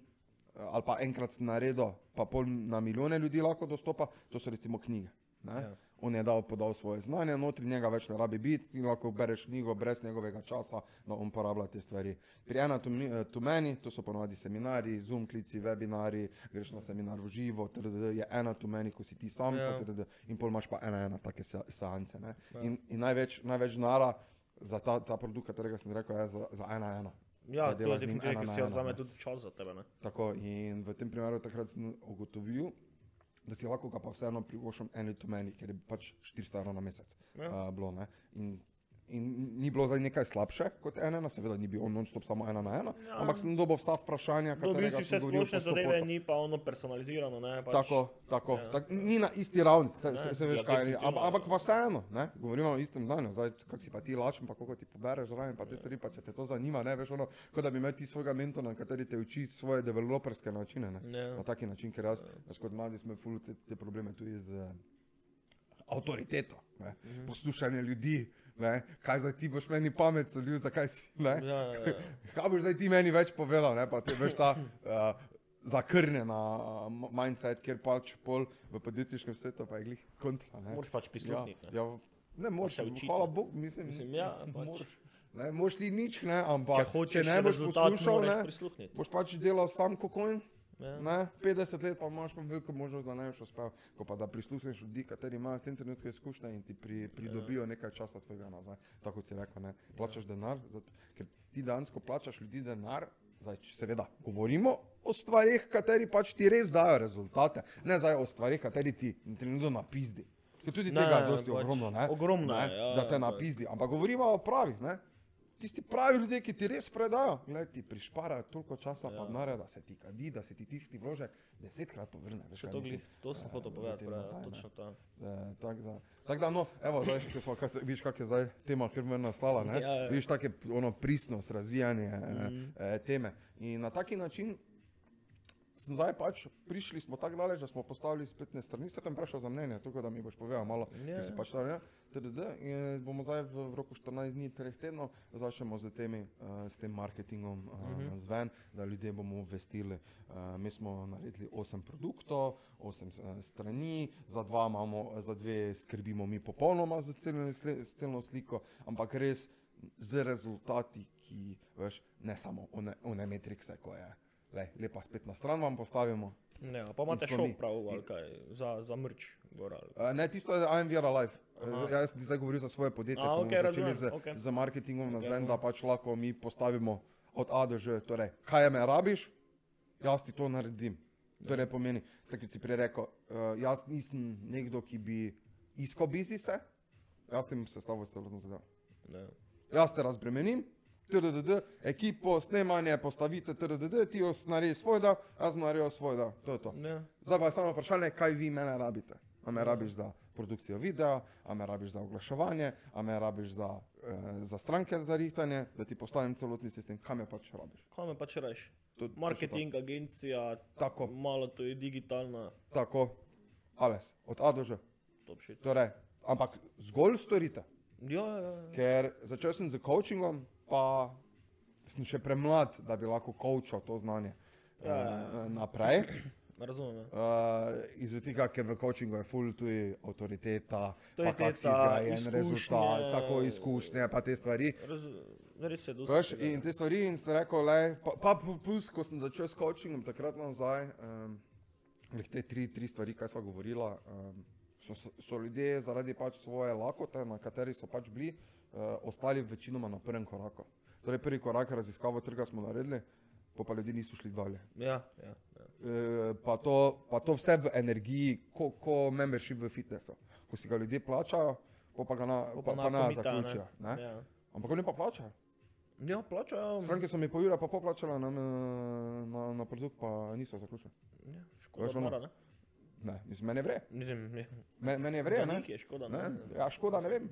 ali pa enkrat sem naredil, pa pol na milijone ljudi lahko dostopa, to so recimo knjige. Ne? Ja. Ja. On je dal, podal svoje znanje, notri njega več ne rabi biti, ti lahko bereš knjigo brez njegovega časa, da on uporablja te stvari. Pri ena eh, to meni, to so ponovadi seminari, zoom klici, webinari, greš na seminar v živo, trd, je ena to meni, ko si ti sam, Ja. ja. trd, in pol imaš pa ena, ena take se- seance. ne. In, in največ, največ nara za ta, ta produkt, katerega sem rekel, je za, za ena, ena. Ja, Da to je definitivno, ker si ena, vzame tudi čas za tebe, ne? Tako, in v tem primeru takrat sem ugotovil, da si lahko ga pa vseeno privoščim eni to meni, ker je pač 400 evrov na mesec. Ja. Uh, bilo, ne. in, in ni bilo zdaj nekaj slabše kot ena, na, seveda ni bil on non-stop samo ena na ena, Ja. ja. ampak sem dobil vsa vprašanja, vse sem govoril splošne zadeve, ni pa ono personalizirano, ne? Pač, Tako, tako. Ja. Ja. Tak, ni na isti ravni, se, Ne, se, se veš ja, kaj. definitivno, Ampak, ja. pa vseeno, ne? govorimo o istem danju. Zdaj, kak si pa ti lačen, pa koliko ti pobereš zraven, pa te stvari, pa če te to zanima, ne veš ono, kot da bi imel ti svojega mentora, kateri te uči svoje developerske načine. Ne? Ja. Na taki način, ker jaz, jaz kot mladi smo ful te, te probleme tudi z eh, avtoriteto, ne? Mhm. poslušanje ljudi. Ne? Kaj zdaj ti boš meni pamet solil, zakaj si? Ne? Ja, ja, ja. Kaj boš zdaj ti meni več povedal, ne? pa ti veš ta uh, zakrnjena uh, mindset, kjer pač pol v podjetniškem svetu pa je glih kontra. Ne? Moraš pač prisluhniti. Ja, ja, ne moreš, hvala. Bogu, mislim, Mislim, ja, pač. moraš. Ne, moš ti nič, ne, Če ampak če hočeš ne boš poslušal, ne, boš pač delal sam kokojn. Ja. Ne, 50 let pa imaš veliko možnost, da ne boš uspel, ko pa da prisluhneš ljudi, kateri imajo v tem trenutku izkušnje in ti pri, pridobijo nekaj časa tvojega nazaj. Tako si rekel, ne, plačaš denar, zato, ker ti dejansko plačaš ljudi denar. Zdaj, seveda govorimo o stvarih, kateri pač ti res dajo rezultate, ne zdaj o stvarih, kateri ti trenutno napizdi. Ker tudi Ne, tega je dosti pač ogromno, ne? ogromno ne? je, ja, da te pač. napizdi. Ampak govorimo o pravih, ne? Tisti pravi ljudje, ki ti res predajo, Glej, ti prišparajo toliko časa, ja. pa denarja, da se ti kadi, da se ti tisti vložek desetkrat povrne. Veš, to, mislim? to sem Eh, hotel v povedati, nazaj, ne. točno to. Eh, Tako da, tak da, no, evo, zdaj, ko smo, kaj, vidiš, kak je zdaj tema, ker me nastala, ne? Ja, ja. Vidiš, tako je ono pristnost, razvijanje mm. Mhm. eh, teme. In na taki način zdaj pač prišli smo tako daleč, da smo postavili spletne strani, se tam vprašal za mnenje, tako da mi boš povedal malo, Ja, ker si pač tam, ja, tdd, in bomo zdaj v, v roku 14 dni, 3 tednov, začnemo z, temi, uh, s tem marketingom uh, Mhm. mm zven, da ljudje bomo obvestili. Uh, mi smo naredili 8 produktov, 8 uh, strani, za, dva imamo, za dve skrbimo mi popolnoma za celno, celno sliko, ampak res z rezultati, ki, veš, ne samo one, one metrikse, ko je. Lej, lepa spletna stran vam postavimo. Ja, pa imate mi. prav, ali kaj, za, za mrč. Gor, ali. Uh, ne, tisto je IMVR Live. Aha. Uh, jaz sem zdaj govoril za svoje podjetje, A, okej, začeli razumem, z, okej. z marketingom na Okej, zven, da pač lahko mi postavimo od A do Ž. Torej, kaj me rabiš, jaz ti to naredim. Torej pomeni, tako kot si prej rekel, uh, jaz nisem nekdo, ki bi iskal biznise, jaz bom sestavil celotno zadevo. Ne. Jaz te razbremenim, TDD, ekipo, snemanje, postavite TDD, ti os- naredi svoj del, jaz naredim svoj del. To je to. Ne. Zdaj pa je samo vprašanje, kaj vi mene rabite. A me rabiš za produkcijo videa, a me rabiš za oglaševanje, a me rabiš za, eh, za stranke za rihtanje, da ti postavim celotni sistem, kam me pač rabiš. Kaj me pač reš? To- to Marketing, agencija, Tako, malo to je digitalna, tako, alles, od A do Ž. Torej, ampak zgolj storite, Ja, ja, ja. ker začel sem z coachingom, pa sem še premlad, da bi lahko coachal to znanje eh, Ja, ja, ja. naprej. razumem. Uh, iz tega, ker v coachingu je full tudi avtoriteta, pa kako si izkušnje. rezultat, tako izkušnje, pa te stvari. Raz, res je dosti. Veš, in te stvari in sem rekel, le, pa, pa plus, ko sem začel s coachingom takrat nazaj, um, te tri, tri stvari, kaj sva govorila, um, so, so ljudje zaradi pač svoje lakote, na kateri so pač bili, uh, ostali večinoma na prvem koraku. Torej, prvi korak raziskavo trga smo naredili, pa pa ljudje niso šli dalje. Ja, ja, ja. Eh, pa to, pa to vse v energiji, ko, ko membership v fitnessu. Ko si ga ljudje plačajo, pa, ga na, pa, pa pa ne komita, zaključijo. Ne? Ja. Ampak oni pa plačajo. ja, plačajo. Stranke so mi po ura pa poplačale na, na, na produkt, pa niso zaključili. Ja, škoda Veš, mora, ne? Ne, mislim, meni je vre. Mislim, je. Men, meni je vre, ne? je škoda, ne? ne? Ja, škoda, ne vem.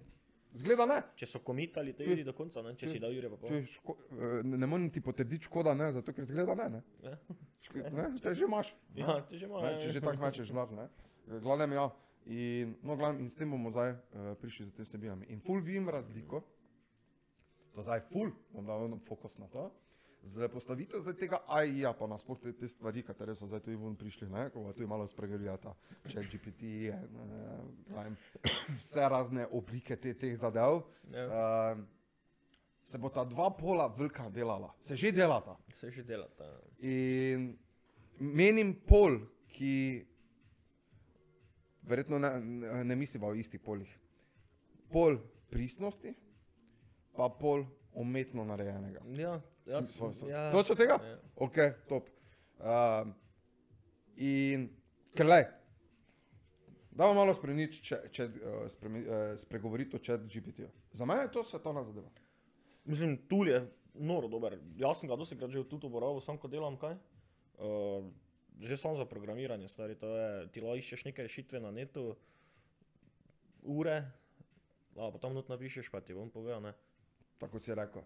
Zgleda ne. Če so komitali, te idi do konca, ne? če če- si dal pol. Če ško, eh, ne, ne morem ti potrditi škoda, ne, zato ker zgleda ne. ne. Ja. Ško, ne? Te že imaš. ne. Ja, ti že imaš. Ne, če že tako mečeš denar, ne. Glavnem ja. In, no, glavnem, in s tem bomo zdaj uh, prišli z tem vsebinami. In ful vidim razliko, to zdaj ful, bom dal fokus na to, z postavitev zdaj tega AI-ja, pa nasploh te, te stvari, katere so zdaj tudi ven prišli, ne, ko tu je malo spregledali ta chat GPT, eh, glavnem, vse razne oblike te, teh zadev. Ja. Uh, se bo ta dva pola velika delala, se že delata. Se že delata. In menim pol, ki verjetno ne, ne- ne misliva o istih polih. Pol pristnosti, pa pol umetno narejenega. Ja, ja, Sem- ja. Točno tega? Ja. Ok, top. Um, in ker le, da vam malo spremeniti, če, če uh, spremi, uh, spregovoriti o chat GPT-ju. Za mene je to svetovna zadeva. Mislim, tool je noro dober. Jaz sem ga dosti krat že tutu uporabil, sam ko delam kaj. Uh, že sem za programiranje, stari, to je, ti lahko iščeš neke rešitve na netu, ure, a pa tam not napišeš, pa ti bom povedal, ne. Tako si rekel.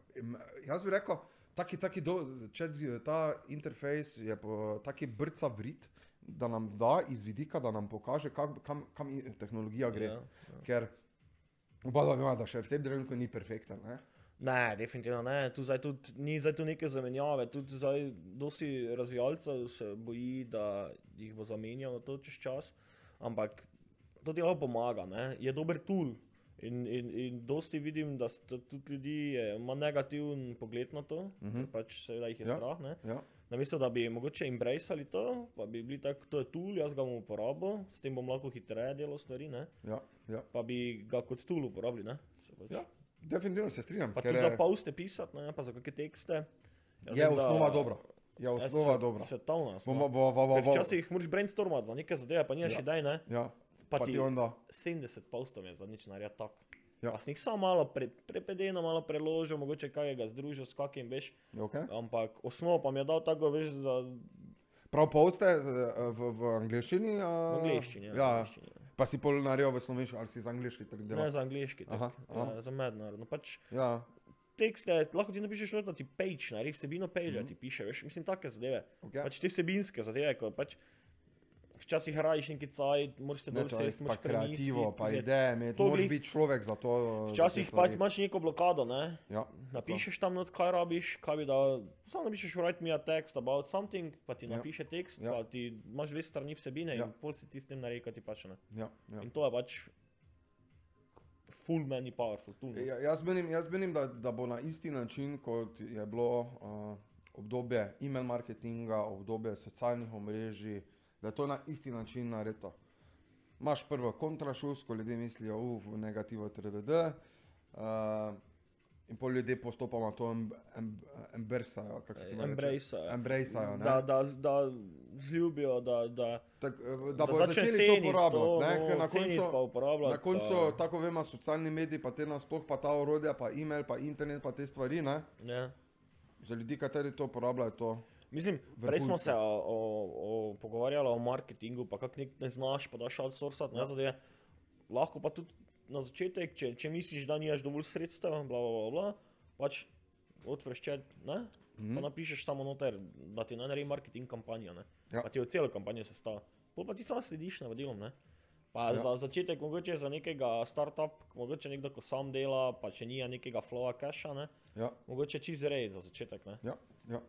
Jaz bi rekel, taki, taki do, chat, ta interfejs je po, taki brca vrit, da nam da iz vidika, da nam pokaže, kam, kam, kam tehnologija gre. Ja, Ja. Ker oba dva vemo, da še v tem trenutku ni perfekten. Ne? Ne, definitivno ne. Tu zdaj tudi, ni zdaj tu neke zamenjave. Tudi zdaj dosti razvijalcev se boji, da jih bo zamenjalo to čez čas. Ampak to lahko pomaga, ne. Je dober tool. In, in, in dosti vidim, da tudi ljudi ima negativen pogled na to, uh Mhm. -huh. pač seveda jih je Ja. ja. strah. Ne? Ja. Namesto da bi mogoče embracali to, pa bi bili tako, to je tool, jaz ga bom uporabil, s tem bom lahko hitreje delal stvari, ne? Ja, ja. pa bi ga kot tool uporabili. Ne? Pač- Ja. definitivno se strinjam. Pa ker tudi za poste pisati, ne, pa za kakšne tekste. Jaz je vem, da- osnova dobra. Je Ja, osnova svet- dobra. Svetovna. Bo, bo, bo, bo, bo, Včasih moraš brainstormati za neke zadeve, pa nimaš Ja. idej, ne? ja, Pa pa ti ti onda. 70 postov je za nič narediti tako. Ja. Pa sem jih samo malo pre, prepedeno, malo preložil, mogoče kaj ga združil s kakim, veš. Okay? Ampak osnovo pa mi je dal tako, veš, za Prav poste eh, v, v angliščini? a- v angliščini. Ja, ja. v angleščini, ja. Pa si pol naredil v slovenščini ali si za angliški tak Ne delal? za angliški, Aha, tak, aha. ja, za mednarodno. Pač Ja, tekste, lahko ti napišeš da ti page, naredi vsebino page, mm -hmm. ti piše, veš, mislim, take zadeve. okay. Pač te vsebinske zadeve, ko pač včasih hrajiš neki cajt, moraš se Ne, čaj, sesti, pa moraš kreativo, pa ne. ideje, imeti, To moraš biti človek za to. Včasih pač imaš neko blokado, ne? Ja, Napišeš tam not, kaj rabiš, kaj bi dal, samo napišeš write me a text about something, pa ti Ja. napiše tekst, Ja. pa ti imaš dve strani vsebine Ja. in pol si ti s tem naredi, kaj ti pač ne. ja, ja. In to je pač full many powerful tool. Ja, jaz menim, jaz menim da, da bo na isti način, kot je bilo uh, obdobje e-mail marketinga, obdobje socialnih omrežij, da je to na isti način naredito. Imaš prvo kontrašus, ko ljudje mislijo, uf, negativo, trd. Uh, in pol ljudje postopoma to em, em, embrsajo, ne? Da, da, da zljubijo, da, da, Tak, eh, da, da začne začeli to uporabljati. to, ne, no, na koncu, uporabljati, na koncu pa- tako vemo, socialni mediji, pa te nasploh, pa ta orodja, pa e-mail, pa internet, pa te stvari, ne, ne. za ljudi, kateri to uporabljajo, to. Mislim, prej smo se o, o, o, pogovarjali o marketingu, pa kako nek ne znaš, pa daš outsourcati, ne Ja. zadeve. Lahko pa tudi na začetek, če, če misliš, da nimaš dovolj sredstev, bla, bla, bla, bla pač odpreš chat, ne? Mm. Pa napišeš samo noter, da ti ne naredi marketing kampanjo, ne? Ja. Pa ti od celo kampanjo sestava. Pol pa ti samo slediš navodilom, ne? Pa Ja. za začetek mogoče za nekega startup, mogoče nekdo, ko sam dela, pa če nija nekega flowa cache, ne? Ja, Mogoče čist zrej za začetek, ne? ja, ja.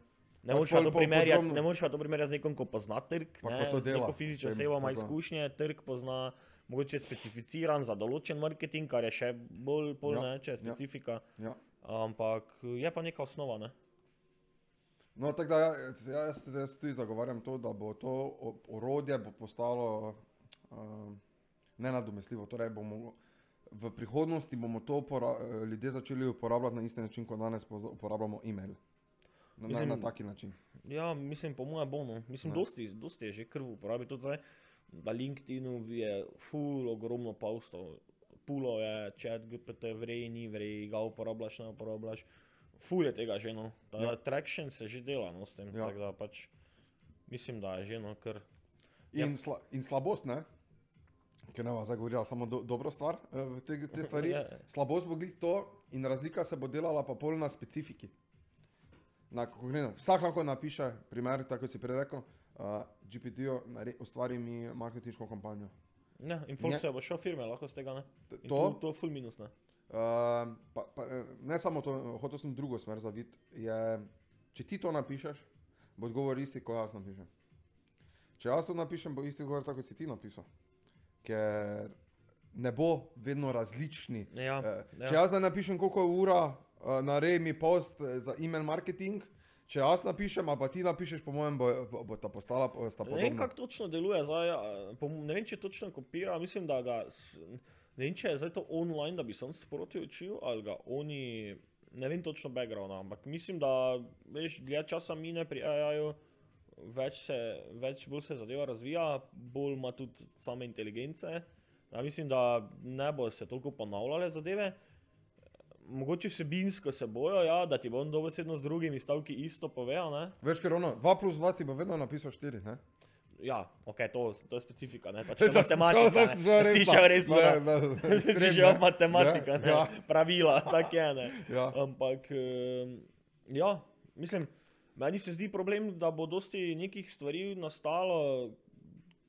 Ne Pač moreš pa to primerjati, ne moreš pa to primerjati z nekom, ko pozna trg, Pa ne, to z neko fizično osebo ima izkušnje, trg pozna, mogoče je specificiran za določen marketing, kar je še bolj pol, Ja, če je ja. specifika, ja. ampak je pa neka osnova, ne. No, tako da ja, jaz, jaz tudi zagovarjam to, da bo to orodje bo postalo uh, nenadomestljivo. Torej bomo, v prihodnosti bomo to eh, ljudje začeli uporabljati na isti način, kot danes uporabljamo e-mail. Na, na, Mislim- na taki način. Ja, mislim, po mojem bo, no. Mislim, Ja. dosti, dosti je že krv uporabi tudi zdaj. Na LinkedInu je full ogromno postov. Pulo je, chat, GPT, vrej, ni vrej, ga uporabljaš, ne uporabljaš. Full je tega že, no. Ta Ja. ja. traction se že dela, no, s tem. Ja. Ja. Da pač, mislim, da je že, no, ker. In, sla, in slabost, ne? ker ne bo zdaj govorila samo do, dobro stvar, eh, v te, te stvari. Ja. Slabost bo glih to in razlika se bo delala pa pol na specifiki. Na, konkretno, vsak lahko napiše, primer, tako kot si prej rekel, uh, GPT-jo, ustvari mi marketinško kampanjo. Ja, in folk se bo šel firme, lahko z tega ne. In To, To, to je full minus, ne. uh, pa, pa, ne samo to, hotel sem drugo smer zaviti. Če ti to napišeš, bo odgovor isti, kot jaz napišem. Če jaz to napišem, bo isti odgovor, tako kot si ti napisal. Ker ne bo vedno različni. Ja, Eh, ja. Če jaz zdaj napišem, koliko je ura, uh, naredi mi post eh, za e-mail marketing, če jaz napišem, pa ti napišeš, po mojem, bo, bo, bo ta postala eh, sta Ne vem, podobna. kako točno deluje, zdaj, ne vem, če točno kopira, mislim, da ga, ne vem, če je zdaj to online, da bi se on sproti učil, ali ga oni, ne vem točno background, ampak mislim, da, veš, dlje časa mine pri AI-ju, več se, več bolj se zadeva razvija, bolj ima tudi same inteligence. Ja, mislim, da ne bo se toliko ponavljale zadeve. Mogoče vsebinsko se bojo, ja, da ti bo on dobesedno z drugimi stavki isto povedal, ne? Veš, ker ono, 2 plus 2 ti bo vedno napisal 4, ne? Ja, ok, to, to je specifika, ne pač šel- matematika. zdaj si šel ne. Si resno. šel resno, Ne, ne. ne, ne, Si ekstrem, že ne. matematika, Ja, ne, ja. pravila, tako je, ne. Ja. Ampak, um, ja, mislim, meni se zdi problem, da bo dosti nekih stvari nastalo,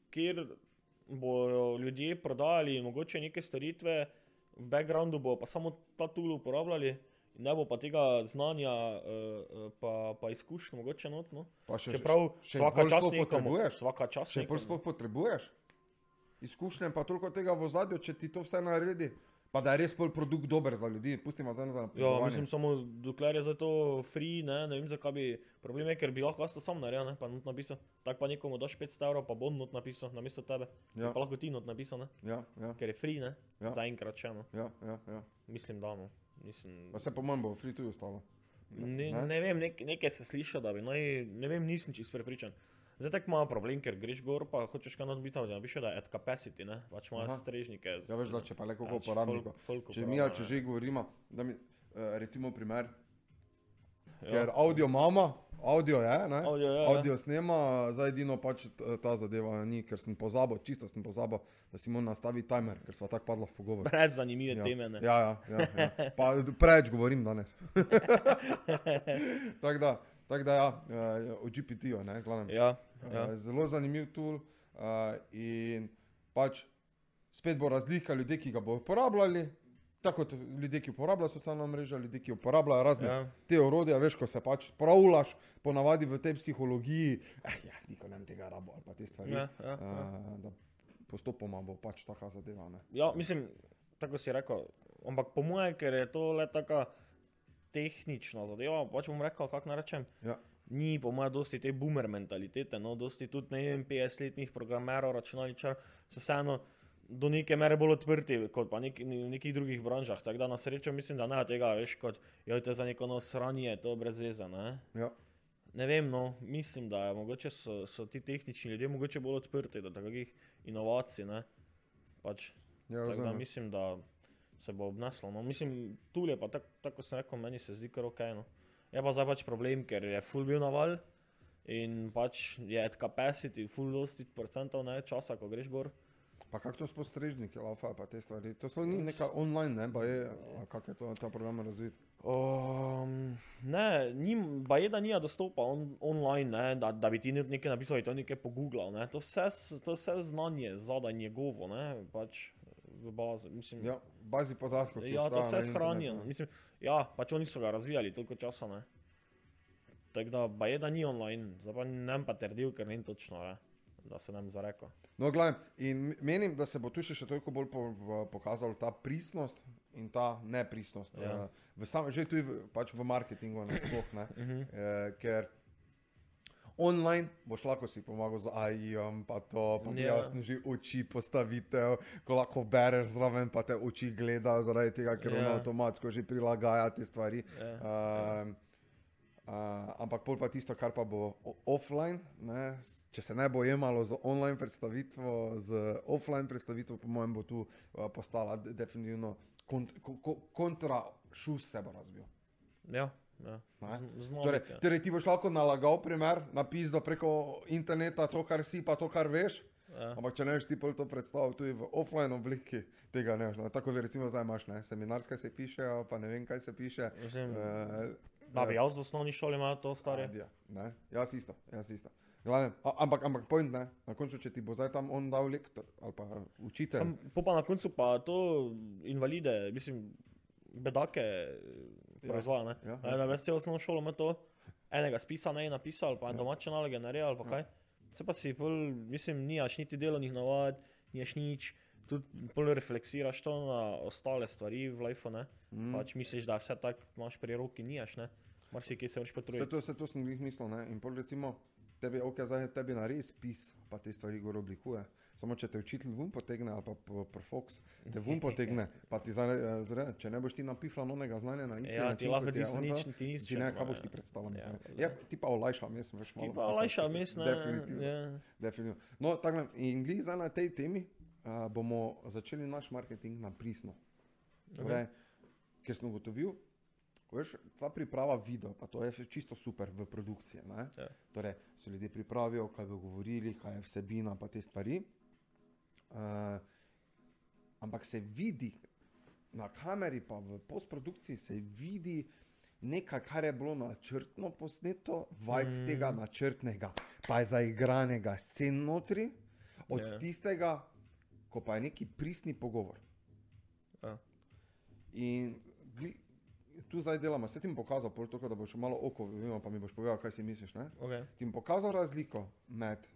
kjer bodo ljudje prodajali mogoče neke storitve, v backgroundu bo pa samo ta tool uporabljali. Ne bo pa tega znanja, uh, pa, pa izkušnja, mogoče notno. Še, Čeprav še vsaka bolj čas potrebuješ. vsaka čas Še bolj sploh potrebuješ. Izkušnje pa toliko tega v zadju, če ti to vse naredi, pa da je res pol produkt dober za ljudi, pustimo zdaj za Ja, napisovanje. mislim samo, dokler je za to free, ne, ne vem zakaj bi, problem je, ker bi lahko jaz to sam naredil, ne, pa not napisal. Tako pa nekomu daš 500 evrov, pa bo on not napisal, namesto tebe. Ja, Pa lahko ti not napisal, ne, ja, ja, ker je free, ne, Ja. zaenkrat še, no, ja, ja, ja. mislim, da no. Mislim, Pa se po manj bo free tu ostalo. ne, ne? ne vem, nek, nekaj se sliši, da bi, no, ne vem, nisem čist prepričan. Zdaj tako ima problem, ker greš gor, pa hočeš kaj odbiti, da napiše, da je at capacity, ne, pač imaš Aha. strežnike. z- Ja, veš, da če pa le koliko pač uporabnikov. folk Če mi, uporablja, če ne. že govorimo, da mi, eh, recimo primer, Ja. ker audio imamo, audio je, ne? Audio je, ja. audio snema, zdaj edino pač t- ta zadeva ni, ker sem pozabil, čisto sem pozabil, da si moram nastaviti timer, ker sva tako padla v pogovor. Brez zanimive Ja. teme, ne. Ja, ja, ja, ja. Pa preveč govorim danes. tako da, tak da ja, eh, o GPT-ju, ne, glavnem. Ja, ja. Uh, zelo zanimiv tool uh, in pač spet bo razlika ljudi, ki ga bodo uporabljali. Tako kot ljudje, ki uporabljajo socialna mreža, ljudje, ki uporabljajo razne Ja. te orodja, veš, ko se pač pravlaš, ponavadi v tej psihologiji, eh, jaz niko ne vem tega rabo ali pa te stvari. Ja, ja, ja. Uh, postopoma bo pač taka zadeva. Ne. Ja, mislim, tako si rekel, ampak po mojem, ker je to le taka tehnična zadeva, pač bom rekel, kako naj rečem. Ja. Ni po mojem dosti te boomer mentalitete, no, dosti tudi ne vem, 50-letnih programerov, računalničar, so vseeno do neke mere bolj odprti kot pa nek, v nekih drugih branžah. Tako da na srečo mislim, da ne tega veš kot, jo te za neko no sranje, to brez veze, ne. Ja. Ne vem, no, mislim, da je mogoče so, so ti tehnični ljudje mogoče bolj odprti do takih inovacij, ne. Pač, Ja, Tako da mislim, da se bo obneslo. No. Mislim, tu je pa tako, tak, kot sem rekel, meni se zdi kar ok. No. Je pa zdaj pač problem, ker je full bil naval in pač je at capacity, full dosti procentov ne časa, ko greš gor. Pa kako to sploh strežniki, laufa, pa te stvari. To sploh ni neka online, ne, pa je, a kako je to, ta program razvit. Um, ne, nim, ba je, da nija dostopa on, online, ne, da, da bi ti nek- nekaj napisal in to nekaj pogooglal. Ne. To, vse, s- to vse znanje zadaj njegovo, ne, pač v bazi. Mislim, Ja, bazi podatkov. Ja, to vse shranijo. internetu, ne. Mislim, ja, pač oni so ga razvijali toliko časa. Ne. Tako da, ba je, da ni online, zdaj pa ne vem pa trdil, ker ni točno, ne, da se nam zareko. No, gledaj, in menim, da se bo tu še, toliko bolj po, v, pokazala ta pristnost in ta nepristnost. Ja. Ja. V sam, že tudi v, pač v marketingu, nasploh, ne. Mhm. e, ker online boš lahko si pomagal z AI-jem, pa to, pa Ja. jasno že oči postavitev, ko lahko bereš zraven, pa te oči gledajo zaradi tega, ker Ja. on avtomatsko že prilagaja te stvari. Ja. Um, Uh, ampak pol pa tisto, kar pa bo offline, ne, če se ne bo jemalo z online predstavitvo, z offline predstavitvo, po mojem, bo tu uh, postala de- definitivno kont, ko, ko, kontra šus se bo razvil. Ja, ja. Z- Torej, ja. torej, ti boš lahko nalagal primer, napisal preko interneta to, kar si, pa to, kar veš. Ja. Ampak če ne veš, ti pol to predstavljati tudi v offline obliki, tega ne. No, tako vi recimo zdaj imaš, ne, seminarske se pišejo, pa ne vem, kaj se piše. Mislim, Uh, Da bi jaz v osnovni šoli imel to stare. Ja, ne, jaz isto, jaz isto. Glavne, a, ampak, ampak point ne, na koncu, če ti bo zdaj tam on dal lektor ali pa učitelj. Sam, po pa na koncu pa to invalide, mislim, bedake proizvaja, ne. ja, Ja, ja. Da bi celo osnovno šolo imel to, enega spisa ne napisal, pa Ja. domače naloge naredil ali pa kaj. Se pa si pol, mislim, nimaš niti delovnih navad, nimaš nič, tudi pol refleksiraš to na ostale stvari v lifeu, ne. Mm. Pač misliš, da vse tako imaš pri roki, nimaš, ne. Marsikaj se moraš Vse potruditi. to, vse to sem jih mislil, ne? in pol recimo, tebi, ok, zdaj tebi naredi spis, pa te stvari gor oblikuje. Samo če te učitelj vun potegne, ali pa profox te vun potegne, pa ti zdaj, eh, zre, če ne boš ti napifla novega znanja na isti Ja, način, ti lahko ti on nič- ti nič ti ne, kaj boš bo, ti ja. predstavljal. Ja, Ja, ja, ti pa olajša, mislim, veš malo. Ti pa olajša mis, ne. Definitivno. Ja. Definitivno. No, tako in glih zdaj na tej temi uh, bomo začeli naš marketing na pristno. Torej, ker sem ugotovil, veš, ta priprava video, pa to je čisto super v produkciji. Ja. Torej, se ljudje pripravijo, kaj bodo govorili, kaj je vsebina, pa te stvari. Uh, ampak se vidi na kameri, pa v postprodukciji se vidi nekaj, kar je bilo načrtno posneto, vibe mm. tega načrtnega, pa je zaigranega scen notri, od Ja. yeah. tistega, ko pa je neki pristni pogovor. Ja. In gli, tu zdaj delamo, se ti bom pokazal, pol toliko, da boš malo oko videl, pa mi boš povedal, kaj si misliš. Ne? Okay. Ti bom pokazal razliko med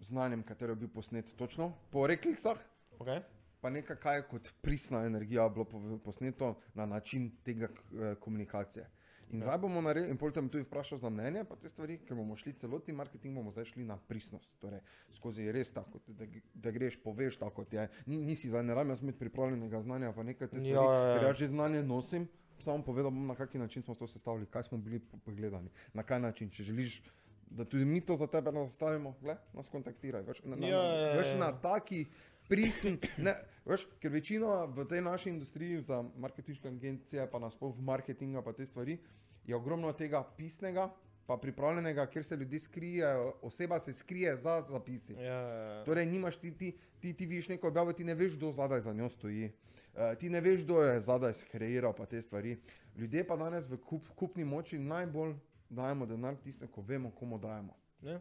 znanjem, katero je bil posnet točno po reklicah, Okay. pa nekaj, kaj je kot pristna energija bilo posneto na način tega eh, komunikacije. In zdaj bomo naredili, in potem tudi vprašal za mnenje, pa te stvari, ker bomo šli celotni marketing, bomo zdaj šli na pristnost. Torej, skozi res tako, da, da greš, poveš tako, kot je. Ni, nisi zdaj ne rabim jaz imeti pripravljenega znanja, pa nekaj te stvari, Ja, ja, ja. ker jaz že znanje nosim. Samo povedal bom, na kakšen način smo to sestavili, kaj smo bili po- pogledani, na kaj način. Če želiš, da tudi mi to za tebe nastavimo, gle, nas kontaktiraj. Veš, na, na, Ja, ja, ja, veš, ja. na taki pristni, ne, veš, ker večina v tej naši industriji za marketinške agencije, pa nasploh v marketinga, pa te stvari, je ogromno tega pisnega, pa pripravljenega, kjer se ljudje skrijejo, oseba se skrije za zapisi. Ja, ja, ja. Torej, nimaš ti, ti, ti, ti vidiš neko objavo, ti ne veš, kdo zadaj za njo stoji. Uh, ti ne veš, kdo je zadaj skreiral pa te stvari. Ljudje pa danes v kup, kupni moči najbolj dajemo denar tistem, ko vemo, komu dajemo. Ne?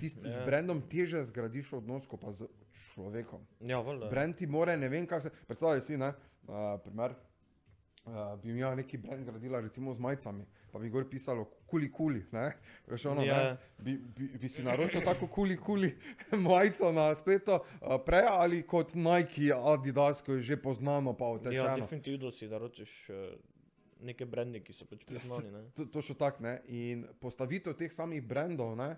Tisti z Ja. brendom teže zgradiš odnos, kot pa z človekom. Ja, valjda. Brend ti more, ne vem, kaj se. Predstavljaj si, ne, uh, primer, uh, bi imel neki brend gradila recimo z majicami, pa bi gor pisalo kuli kuli, veš ono, Ja. ne, bi, bi, bi si naročil tako kuli kuli majico na spletu uh, prej ali kot Nike, Adidas, ko je že poznano pa Ja, utečeno. definitivno si naročiš uh, neke brende, ki so pač priznani. To, to še tako, ne, in postavitev teh samih brendov, ne,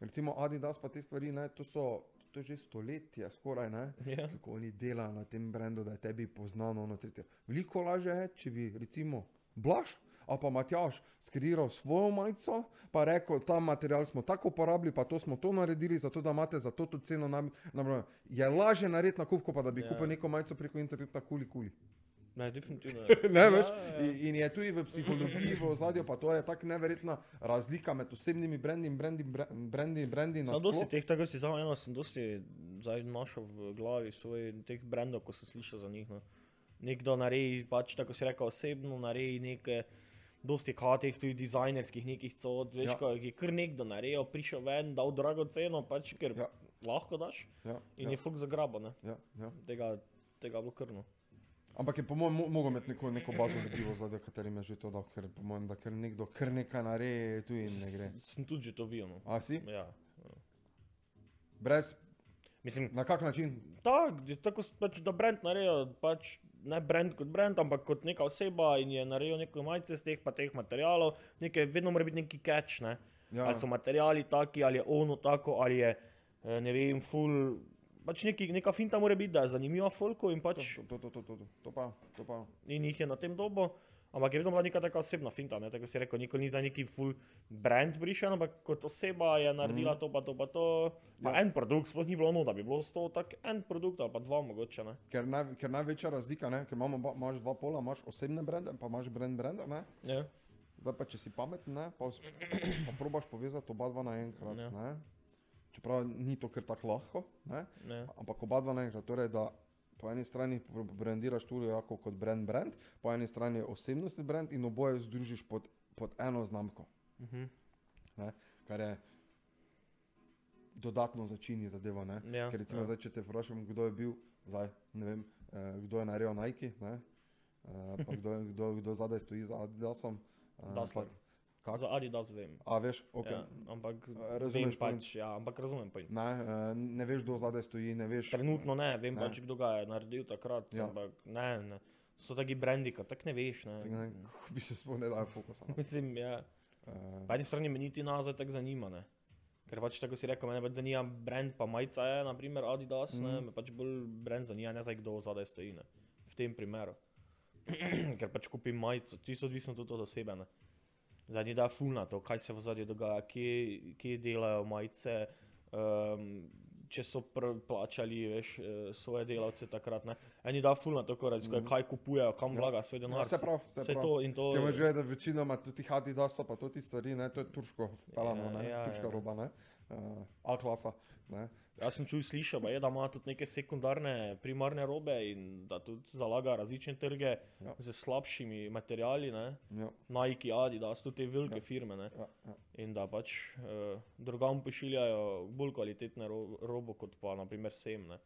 recimo Adidas pa te stvari, ne, to so. To že stoletje, skoraj ne. Ja. kako oni delajo na tem brendu, da je tebi poznano. Tretje. Veliko lažje je, če bi recimo Blaž ali pa Matjaš skreiral svojo majico, pa rekel, ta material smo tako uporabili, pa to smo to naredili, zato da imate za to to ceno. Na, na, je lažje narediti nakup, kot pa da bi Ja. ja. kupil neko majico preko interneta, kuli kuli. Ne, definitivno. ne, ja, veš? ja. In, in je tudi v psihologiji, v ozadju, pa to je tako neverjetna razlika med osebnimi brendi in brendi, brendi, brendi Sam dosti teh, tako si samo eno, sem dosti zdaj našel v glavi svoj teh brendov, ko sem slišal za njih. No. Nekdo naredi, pač tako si rekel, osebno naredi nekaj, dosti katih, tudi dizajnerskih nekih cod, veš, Ja. ja. ko je kar nekdo naredil, prišel ven, dal drago ceno, pač ker Ja. ja. lahko daš Ja, in ja, je fuk zagrabo, ne. ja, ja. Tega, tega bilo krno. Ampak je po mojem mo- mogel imeti neko, neko bazo ljudi, zadaj katerim je že to dal, ker po mojem, da ker nekdo kar nekaj naredi, tu in ne gre. S- Sem tudi že to videl. No. A si? Ja. Brez, Mislim, na kak način? Tak, tako pač, da brand naredijo, pač ne brand kot brand, ampak kot neka oseba in je naredil neko majice z teh, pa teh materialov, nekaj, vedno mora biti neki catch, ne? Ja. Ali so materiali taki, ali je ono tako, ali je, eh, ne vem, full, pač neki, neka finta mora biti, da je zanimiva folko in pač, To, to, to, to, to, to, to pa, to pa. in jih je na tem dobo. Ampak je vedno bila neka taka osebna finta, ne? tako si rekel, nikoli ni za neki full brand brišen, ampak kot oseba je naredila mm. to, pa to, pa to. Pa Ja. en produkt, sploh ni bilo ono, da bi bilo sto, tak en produkt ali pa dva mogoče, ne. Ker, naj, ker največja razlika, ne, ker imamo, imaš dva pola, imaš osebne brende, pa imaš brand brenda, ne. Ja. Zdaj pa, če si pameten, ne, pa, pa probaš povezati oba dva naenkrat, Ja. ne. Čeprav ni to kar tako lahko, ne. Ne. Ampak oba dva naenkrat, torej da po eni strani brandiraš tudi jako kot brand brand, po eni strani osebnostni brand in oboje združiš pod, pod eno znamko, Mhm. ne, kar je dodatno začini zadevo. Ne. Ja, Ker recimo ja. zdaj, če te vprašam, kdo je bil, zdaj, ne vem, eh, kdo je naredil Nike, ne, eh, pa kdo, kdo, kdo zadaj stoji za Adidasom. eh, Dassler. pa- Kak? Za Adidas vem. A veš, ok. Ja, ampak razumeš vem pač, ja, ampak razumem pa. Ne, eh, ne veš, kdo zadaj stoji, ne veš. Trenutno ne, vem Ne. pač, kdo ga je naredil takrat, Ja. ja. ampak ne, ne. So taki brendi, ko tako ne veš. Ne. Ne, ne, bi se sploh ne dal fokusa. Mislim, ja. Eh, Po eni strani me niti nazaj tako zanima, ne. Ker pač tako si rekel, mene pač zanima brand, pa majica je, naprimer Adidas, mm. ne, Mhm. me pač bolj brand zanima, ne zdaj kdo zadaj stoji, ne. V tem primeru. Ker pač kupim majico, ti so odvisno tudi od osebe, ne. Zdaj ni da fulna to, kaj se v zadnji dogaja, kje, kje delajo majice, um, če so plačali veš, eh, svoje delavce takrat. Ne. Eni da fulna to, ko raziskuje, kaj kupujejo, kam Ja. vlaga svoj denar. prav, vse prav. to in to. Imaš že, da večinoma tudi tih Adidasov, pa to ti stvari, ne, to je turško pelano, Ja, ne, ja, turška ja. roba, ne, uh, A-klasa. Jaz sem čul slišal, baje, da ima tudi neke sekundarne, primarne robe in da tudi zalaga različne trge Ja. z slabšimi materiali? Ja, Nike, Adidas, tudi te velike Ja. firme. Ne? ja, ja. In da pač uh, drugam pošiljajo bolj kvalitetne ro robo kot pa naprimer sem. Ne?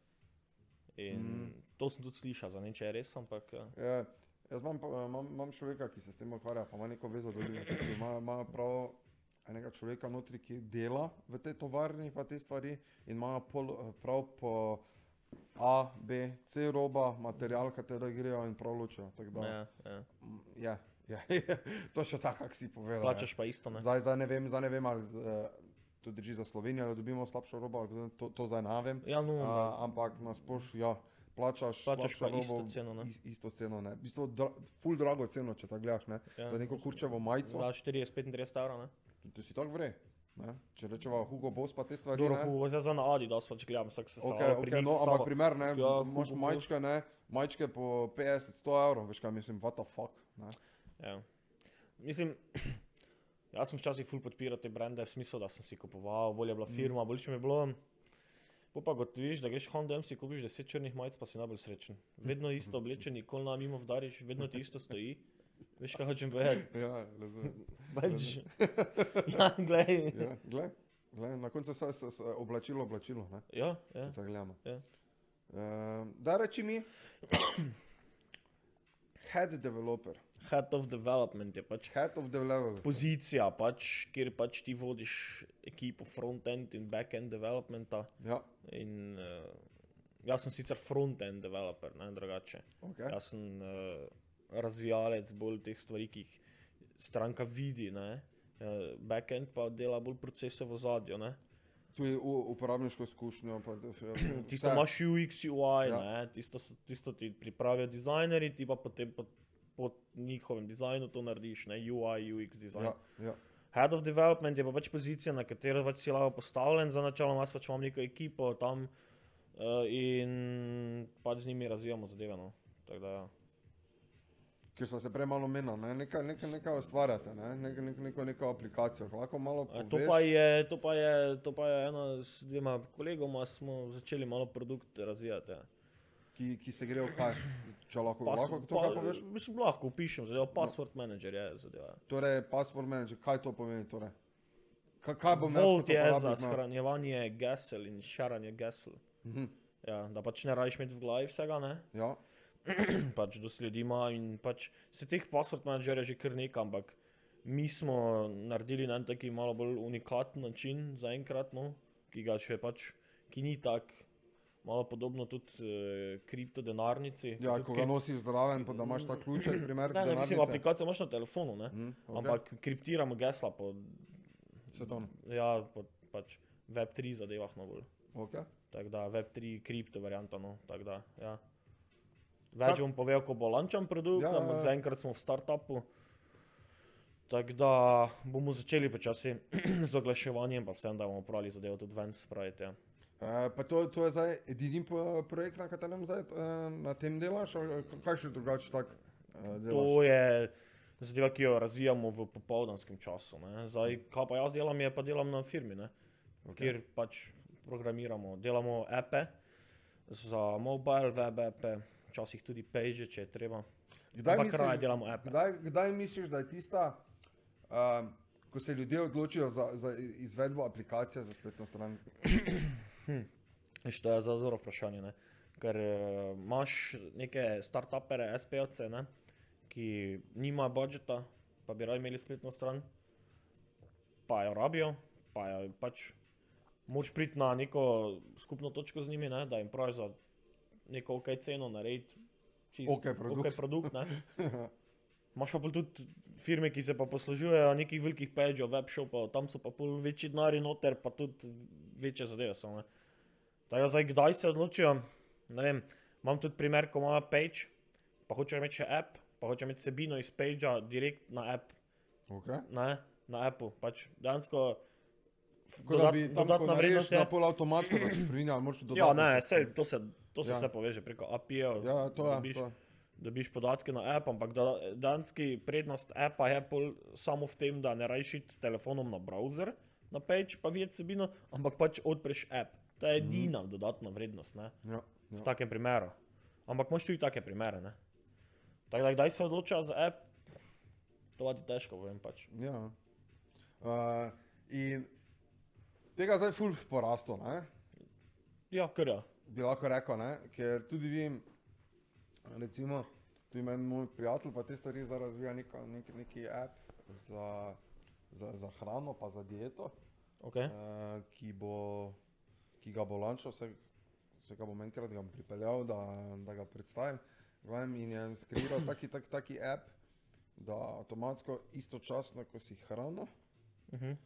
In mm. to sem tudi slišal, za ne če je res, ampak ja. Ja, jaz imam, imam, imam človeka, ki se s tem ukvarja, pa ima neko vezo do ljudi. Pač Ima, ima prav enega človeka notri, ki dela v tej tovarni, pa te stvari in ima pol, eh, prav po A, B, C roba, material, katero grejo in prav ločijo. tako da, Ja, ja. mm, Je. Ja, to še tako, kak si povedal. Plačaš pa isto, ne? Zdaj, zdaj ne vem, zdaj ne vem, ali uh, to drži za Slovenijo, da dobimo slabšo robo, ali to, to zdaj ne vem. Ja, no, Uh, ampak na splošno, ja, plačaš, Plačaš pa isto robo, ceno, ne? is- Isto ceno, ne. V bistvu, dra, ful drago ceno, če tako gledaš, ne. Ja. Za neko kurčevo majico, Za 40-35 evrov, ne? To si tako vre. Ne? Če rečeva Hugo Boss pa te stvari, Dobro, ne. Hugo, zdaj za na Adidas pač gledam, tako se Ok, samo ok, no, ampak primer, ne, Ja, imaš Boss. majčke, ne, majčke po 50-100 evrov, veš kaj mislim, what the fuck, ne. Ja. Mislim, jaz sem včasih ful podpiral te brende v smislu, da sem si kupoval, bolje je bila firma, bolje mi je bilo. Po pa gotoviš, da greš v H&M, si kupiš 10 črnih majic, pa si najbolj srečen. Vedno isto oblečen, nikoli na mimo vdariš, vedno ti isto stoji. Veš, kaj hočem povedati? Ja, razumem. Pač, ja, glej. Ja, glej, glej, na koncu se, se oblačilo, oblačilo, ne, Ja, ja. tako gledamo. Ja. Uh, da reči mi, head developer, Head of development je pač head of developer. pozicija, pač, kjer pač ti vodiš ekipo front-end in back-end developmenta. Ja, In, uh, jaz sem sicer front-end developer, ne drugače. ok. Jaz sem uh, razvijalec bolj teh stvari, ki jih stranka vidi. Ne? Uh, backend pa dela bolj procese v zadju. Ne? Tu je u- uporabniško izkušnjo. Pa, vse. Tisto imaš UX, UI, Ja. ja. tisto, tisto ti pripravijo dizajnerji, ti pa potem po, po njihovem dizajnu to narediš, ne? UI, UX dizajn. Ja, ja. Head of development je pa pač pozicija, na katero pač si lahko postavljen, za načelom jaz pač imam neko ekipo tam uh, in pač z njimi razvijamo zadeve. No. Tako da, ja. Ker smo se prej malo menili, ne? nekaj, nekaj, nekaj ustvarjate, ne? neko, neko, neko, neko aplikacijo. Lahko malo poveš. To pa, je, to, pa je, to pa je ena s dvema kolegoma, smo začeli malo produkt razvijati. Ja. ki, ki se gre v kaj. Če lahko, Pas, lahko to kaj poveš. mislim, lahko upišem, zadevo, password manager je zadeva. Torej, password manager, kaj to pomeni? Torej? Kaj, kaj bom jaz Volt je za imel? shranjevanje gesel in šaranje gesel. Mhm. Ja, da pač ne rajiš imeti v glavi vsega, ne? Ja, pač dosledi ima in pač se teh password managerjev že kar nekaj, ampak mi smo naredili na en taki malo bolj unikaten način zaenkrat, no, ki ga še pač, ki ni tak, malo podobno tudi uh, kriptodenarnici. ja tudi ko ga nosiš zraven, pa da imaš ta ključek, primer, Ne, ne, mislim, aplikacijo imaš na telefonu, ne? Mhm, Okay. ok. Ampak kriptiramo gesla po, to. ja, po pač Web3 zadevah no bolj. Okay. Tako da Web3 kripto varianta, no, tako da, ja. Več bom povedal, ko bo lančan produkt, Ja, ja, ja, ampak ja. zaenkrat smo v startupu. Tako da bomo začeli počasi z oglaševanjem, pa s tem, da bomo pravili zadevo tudi ven spraviti. Ja. E, pa to, to je zdaj edini projekt, na katerem zdaj e, na tem delaš, ali kaj še drugače tak e, delaš? To je zadeva, ki jo razvijamo v popoldanskem času. Ne. Zdaj, kaj pa jaz delam, je pa delam na firmi, ne, Ok. kjer pač programiramo, delamo appe za mobile, web appe, včasih tudi page, če je treba. Kdaj Ampak misliš- delamo appe. Kdaj, kdaj misliš, da je tista, um, ko se ljudje odločijo za, za izvedbo aplikacije za spletno stran? Veš, to je zelo vprašanje. Ne? Ker uh, imaš neke start-upere, SPO-ce, ne? ki nimajo budžeta, pa bi radi imeli spletno stran, pa jo rabijo, pa jo pač moč priti na neko skupno točko z njimi, ne? da jim praviš za neko ok ceno narediti. čist Ok produkt. ok produkt ne? Imaš pa tudi firme, ki se pa poslužujejo nekih velikih pageov, webshopov, tam so pa pol večji denari noter, pa tudi večje zadeve so. Ne? Tako da zdaj, kdaj se odločijo? Ne vem, imam tudi primer, ko ima page, pa hoče imeti še app, pa hoče imeti sebino iz pagea direkt na app, Okay. ne? na appu. Pač dejansko Kot da bi tam, dodatna vrednost je. na pol avtomatsko, da se spremenja, ali moraš dodati. Ja, ne, sej, to se, to se Ja. ja. vse poveže preko API-jev. Ja, to je. dobiš, To je. dobiš podatke na app, ampak da, danski prednost appa je samo v tem, da ne rajši s telefonom na browser, na page, pa videti sebino, ampak pač odpreš app. To je edina mm. dodatna vrednost ne, Ja, v ja. takem primeru. Ampak imaš tudi take primere. Ne. Tako da, kdaj se odloča za app, to ti težko povem. Pač. ja. Uh, in tega zdaj ful porasto, ne? Ja, kar je. Bi lahko rekel, ne? ker tudi vem, recimo, tu ima en moj prijatelj, pa te stvari zdaj razvija neka, nek, neki app za, za, za hrano, pa za dieto, Okay. uh, ki, bo, ki ga bo lančal, se, se ga bom enkrat ga bom pripeljal, da, da ga predstavim. Glavnem, in je skreiral taki, taki, taki app da avtomatsko istočasno, ko si hrano Uh -huh.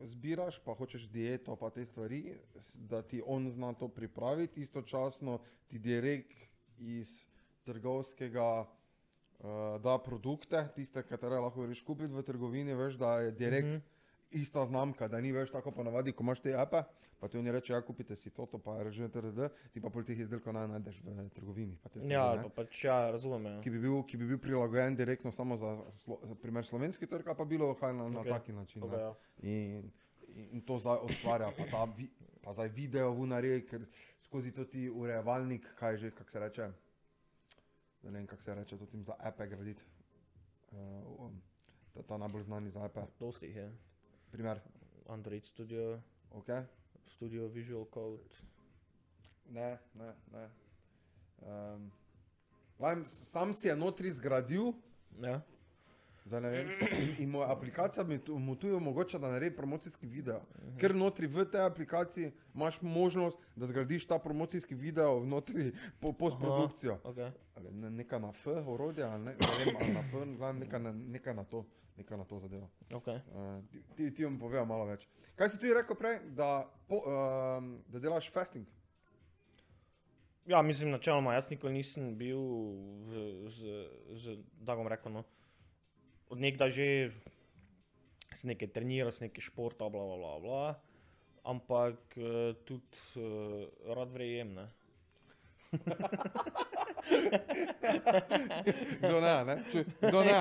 Zbiraš, pa hočeš dieto, pa te stvari, da ti on zna to pripraviti, istočasno ti direkt iz trgovskega uh, da produkte, tiste, katere lahko greš kupiti v trgovini, veš, da je direkt mm. -hmm. Ista znamka, da ni več tako ponavadi, ko imaš te ape, pa ti oni reče, ja, kupite si to, to pa reže TRD, ti pa pol teh izdelkov ne najdeš v trgovini. pa te stvari, Ja, ne. pa pač ja, razumem. Ja. ki bi, bil, ki bi bil prilagojen direktno samo za, slo, za primer slovenski trg, pa bilo kaj na, na Okej, taki način. Okay, ja. In, in, to zdaj ustvarja, pa, ta, vi, pa zdaj video v naredi, ker skozi to ti urejevalnik, kaj že, kako se reče, ne vem, kako se reče, to tim za epe graditi. Uh, um, ta, ta najbolj znani za epe. Dosti jih je. Primer, Android Studio, ok? Studio Visual Code. Ne, ne, ne. Um, Vem, sam si je notri zgradil, Ja. Zdaj ne vem. In, in moja aplikacija mi tu- mu tu omogoča, da naredi promocijski video. Ker notri v tej aplikaciji imaš možnost, da zgradiš ta promocijski video vnotri po, postprodukcijo. Okay. Ali ne, neka na F, orodje, ali ne, ne vem, ali na P, neka, na- neka na to, neka na to zadevo. Okay. Uh, ti, ti, ti vam povejo malo več. Kaj si ti rekel prej, da, po, um, da delaš fasting? Ja, mislim, načeloma, jaz nikoli nisem bil, z, z, z, da bom rekel, no, od nekdaj že sem nekaj treniral, sem nekaj športa, bla, bla, bla, bla, ampak uh, tudi uh, rad vrejem. Kdo ne, ne? Če, kdo ne?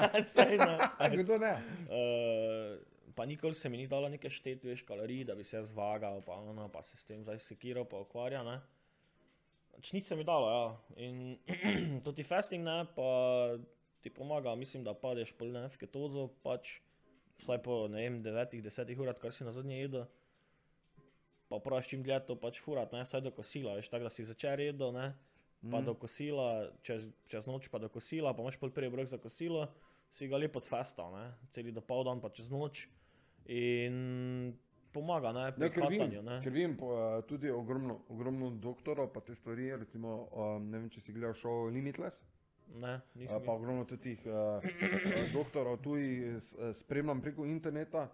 Ne. Kdo ne? Uh, pa nikoli se mi ni dalo nekaj šteti, veš, kalorij, da bi se jaz zvagal, pa, ono, pa se s tem zdaj sekiral, pa ukvarja. Ne? Pač nič se mi dalo, ja. In to ti fasting ne, pa ti pomaga, mislim, da padeš pol ne v ketozo, pač vsaj po, ne vem, 9-10 urah, kar si na zadnje jedel. Pa praviš čim dlje to pač furat, ne, vsaj do kosila, veš, tako da si začel jedel, ne, pa Mhm. do kosila, čez, čez noč pa do kosila, pa imaš pol prej obrok za kosilo, si ga lepo sfestal, ne, celi do pol dan pa čez noč. In pomaga, ne, Ne, ker vim, hvatanju, ne. ker po, uh, tudi ogromno, ogromno doktorov, pa te stvari, recimo, um, ne vem, če si gledal šov Limitless, Ne, nisem pa ogromno tudi uh, doktorov tu spremljam preko interneta,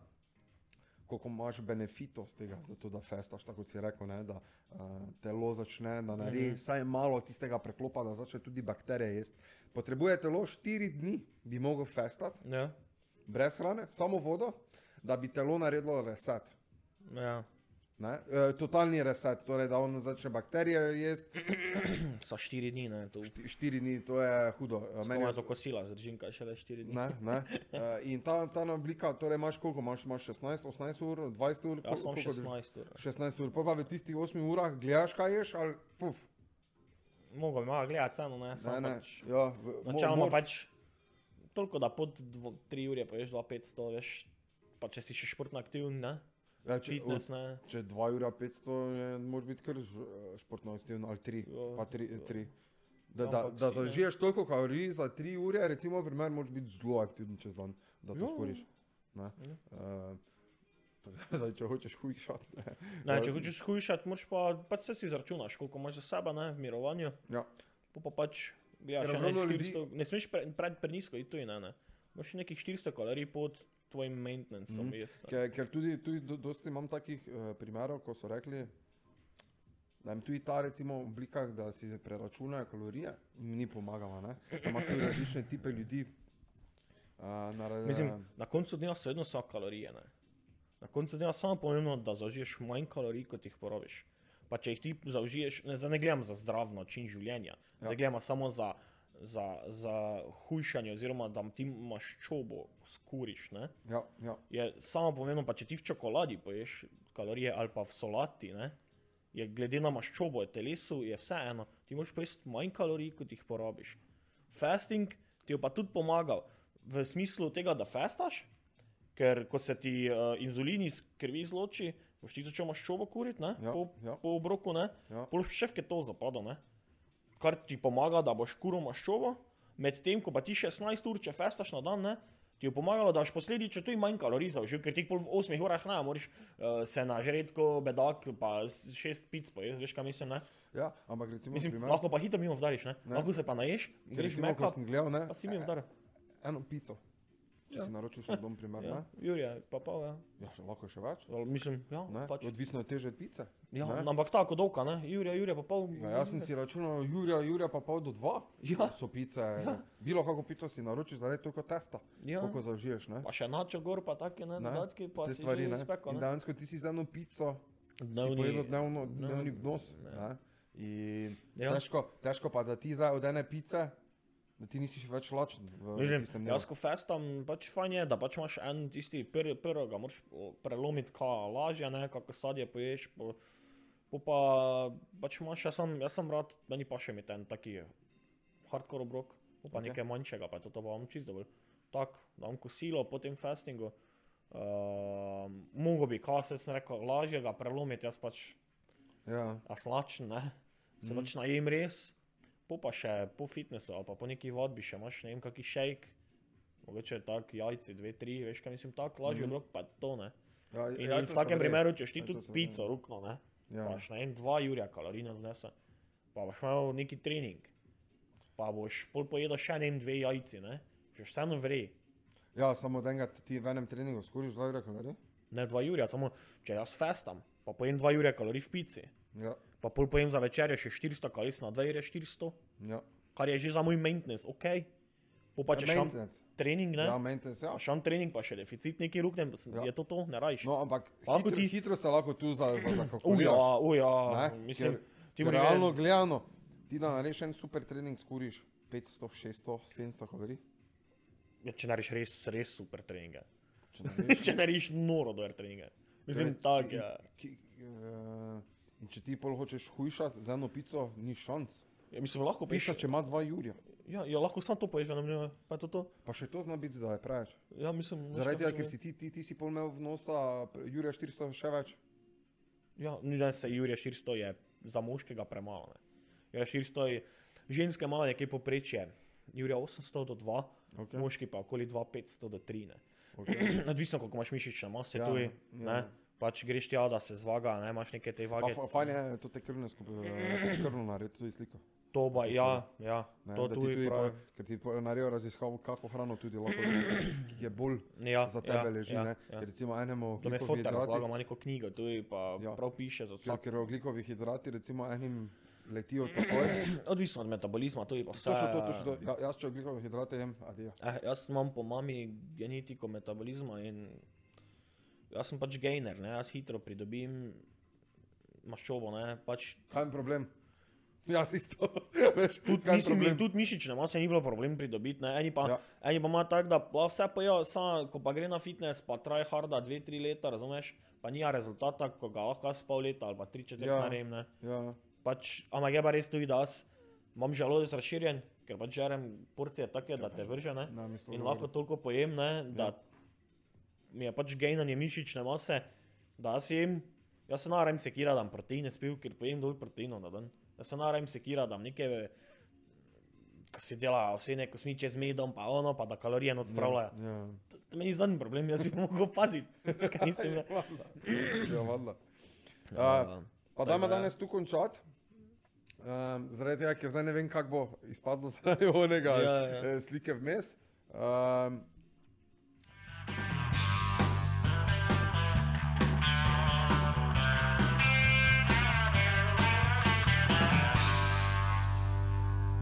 koliko imaš benefitov z tega, zato da festaš, tako kot si rekel, ne, da uh, telo začne, da naredi Mhm. vsaj malo tistega preklopa, da začne tudi bakterije jesti. Potrebuje telo 4 dni, bi mogel festati, Ja, brez hrane, samo vodo, da bi telo naredilo reset. ja. Ne? E, totalni reset, torej da on začne bakterije jesti, Sa štiri dni, ne, tu. šti- štiri dni, to je hudo. Meni je to kosila, zdržim kaj šele štiri dni. Ne, ne. E, in ta, ta oblika, torej imaš koliko, imaš, imaš 16, 18 ur, 20 ur, Jaz sem koliko držiš? 16 ur. 16 ur, pol pa v tistih 8 urah gledaš, kaj ješ, ali puf. Mogoče malo gledati ceno, ne, samo ne, pač. ja, v- Načeloma moraš- pač toliko, da pod 3 ure poješ 2-500, veš, pa če si še športno aktiven, ne, ja, če, fitness, ne. če 2 ura 500 je, moraš biti kar ž- športno aktiven, ali 3, Ja, pa 3. ja. 3. Da, da, da ne. zažiješ toliko kalorij za 3 ure, recimo, primer, moraš biti zelo aktiven čez dan, da to Ja. skoriš. Ne? Uh, zdaj, če hočeš hujšati. Ne. Ne, če hočeš shujšati, moraš pa, pač se si zračunaš, koliko imaš za sebe, ne, v mirovanju, Ja. pa pa pač ja, ne, ogromno ljudi- 400, ne smeš pre, pred prenisko, in to je ne, ne. Moraš nekih 400 kalorij pod tvojim maintenancem mm. ne. Ker, ker tudi, tudi do, dosti imam takih uh, primerov, ko so rekli, da jim tudi ta recimo oblika, da si preračunajo kalorije, jim ni pomagala. Ne? Da imaš tudi različne tipe ljudi. Uh, na, Mislim, na koncu dneva so vedno so kalorije. Ne? Na koncu dneva samo pomembno, da zaužiješ manj kalorij, kot jih porabiš. Pa če jih ti zaužiješ, ne, ne gledam za zdrav način življenja, ja. zdaj gledam samo za, za, za hujšanje, oziroma da ti maščobo skuriš. Ne? ja, ja, Je samo pomembno, pa če ti v čokoladi poješ kalorije ali pa v solati, ne? je glede na maščobo v telesu, je vseeno, ti moraš pojesti manj kalorij, kot jih porabiš. Fasting ti je pa tudi pomagal v smislu tega, da festaš, ker ko se ti uh, inzulin iz krvi izloči, boš ti začel maščobo kuriti, ne? Ja, po, ja. po obroku, ne? Ja. Pol še v to zapada, ne? Kar ti pomaga, da boš kuril maščobo, medtem ko pa ti 16 ur, če festaš na dan, ne? ti je pomagalo, da boš posledično tudi manj kalorij zaužil, ker ti v 8 urah ne, moraš uh, se nažret kot bedak, pa s- šest pic poješ, veš kaj mislim, ne? ja, ampak recimo, Mislim, primer, lahko pa hitro mimo vdariš, ne? Ne. Lahko se pa naješ, greš recimo, ko meka, sem gledal, ne, pa si mimo vdar. eno pico, če Ja. si naročiš na dom, primer, Ja, ne? Jurija, pa pa, ja. Ja, še lahko še več. Ali Mislim, ja, Ne? pač. Odvisno od teže pice. Ja, ne? ampak tako dolga, ne? Jurija, Jurija, pa pol. Ja, jaz sem si računal, Jurija, Jurija pa pol do dva. Ja. So pice. Ja. Bilo kako pico si naročiš, zaradi toliko testa. Ja. Koliko zaužiješ, ne? Pa še načo gor, pa take ne, Ne? dodatki, pa Te si stvari, ne? Speko, In ne? dejansko ti si za eno pico Dnevni- si pojedel dnevno, dnevni vnos. ne. Ne? In Ja. težko, težko pa, da ti zdaj od ene pice, da ti nisi več lačen Mislim, jaz ko festam, pač fajn je, da pač imaš en tisti prvi, prvega, moraš o, prelomiti, kaj lažje, ne, kako sadje poješ, po, po pa pač imaš, jaz sem, jaz sem rad, meni pa še mi ten taki hardcore obrok, pa Ok. okay. nekaj manjšega, pa to, to pa vam čisto dovolj. Tak, dam kosilo po tem festingu, uh, mogo bi, kaj se sem rekel, lažje ga prelomiti, jaz pač Ja. a slačen, ne, se mm. pač najem res, po pa še po fitnessu ali pa po neki vadbi še imaš, ne vem, kaki shake, mogoče tak jajci, dve, tri, veš kaj mislim, tak lažji Mhm. mm. obrok pa je to, ne. Ja, In, ja, in to v takem primeru, če ti Ja, tudi pico rukno, ne, Ja. paš na en, dva jurja kalorij znese, pa boš imel neki trening, pa boš pol pojedel še ne vem, dve jajci, ne, že vseeno vre. ja, samo od enega ti v enem treningu skoriš dva ure kalorij. Ne dva jurja, samo če jaz festam, pa pojem dva jurja kalorij v pici, Ja, pa pol pojem za večerjo še 400 kalorij na dva jurja 400. ja. kar je že za moj maintenance, ok. Po pa če šam Maintenance. trening, ne? Ja, maintenance, ja. Šam trening, pa še deficit neki ruknem, Ja. je to to, ne rajš. No, ampak hitro, ti- hitro se lahko tu za, za, Uja, zakalkuliraš. uja, ne? mislim, Ker- ti moraš realno gledano, ti da narediš en super trening, skuriš 500, 600, 700 kalorij. ja, če narediš res, res super treninge. Če narediš, noro dober treninge. Mislim, Torej, tak, in- ja. ki- eh, In če ti pol hočeš hujšati za eno pico, ni šans. ja. Mislim, lahko Pica, peš. če ima dva jurja. Ja, ja, lahko samo to poješ, ne vem, pa je to to. Pa še to zna biti, da je preveč. Ja, mislim, veš, Zaradi kaj tega, ker to si ti, ti, ti si pol imel vnosa, Jurija 400 še več. je. Ja, ni da se Jurija 400 je za moškega premalo. Ne. Jurija 400 je, ženske malo nekje poprečje. Jurija 800 do 2, Okay. moški pa okoli 2500 do 3. Ne. Okay. Odvisno, koliko imaš mišične mase, Ja, ja, tuj, ja. ja. Pač greš tja, da se zvaga, ne imaš neke te Pa, vage. fa- fajn je to te krvne skupine, krvno narediti tudi sliko. To ba, ja, ja, Ne, to tuj tudi, pravi. po- ker ti naredijo raziskavo, kako hrano tudi lahko je bolj Ja, za tebe ja, leži. ja, ne. ja. Recimo enemu To me fotor razlaga, ima neko knjigo, tuj pa Ja. ja. prav piše za ja, vsak. ker oglikovi hidrati recimo enim letijo takoj. Odvisno od metabolizma, tuj pa vse. Točno to, točno to. Ja, jaz če oglikove hidrate jem, adijo. Eh, jaz imam po mami genetiko metabolizma in jaz sem pač gainer, ne, jaz hitro pridobim maščobo, ne, pač Kaj je problem? Jaz isto. Veš, Tudi, mislim, in tudi mišične mase ni bilo problem pridobiti. Ne? Eni pa, Ja. ja. eni pa ima tako, da pa vse pojejo, samo ko pa gre na fitness, pa traja harda dve, tri leta, razumeš, pa nija rezultata, ko ga lahko jaz pol leta ali pa tri četrt Ja. ja. naredim. Ne? Ja, Pač, ampak je pa res tudi, da jaz imam želodec razširjen, ker pač žerem porcije take, da te vrže, ne? In lahko toliko pojem, ne, da Ja. Mi je pač gejnanje mišične mase, da jaz jem, jaz se naravim sekira, da proteine spil, ker pojem dol proteinov na dan. Jaz se naravim sekira, da neke, ko se dela vse neko smiče z medom, pa ono, pa da kalorije noč spravljajo. Ja. To, to meni zadnji problem, jaz bi mogel paziti. Mislim? Ja, valjda. Ja, Uh, pa dajmo danes tu končati. Um, zaradi tega, ker zdaj ne vem, kako bo izpadlo zaradi onega Ja, ja. eh, slike vmes. Um,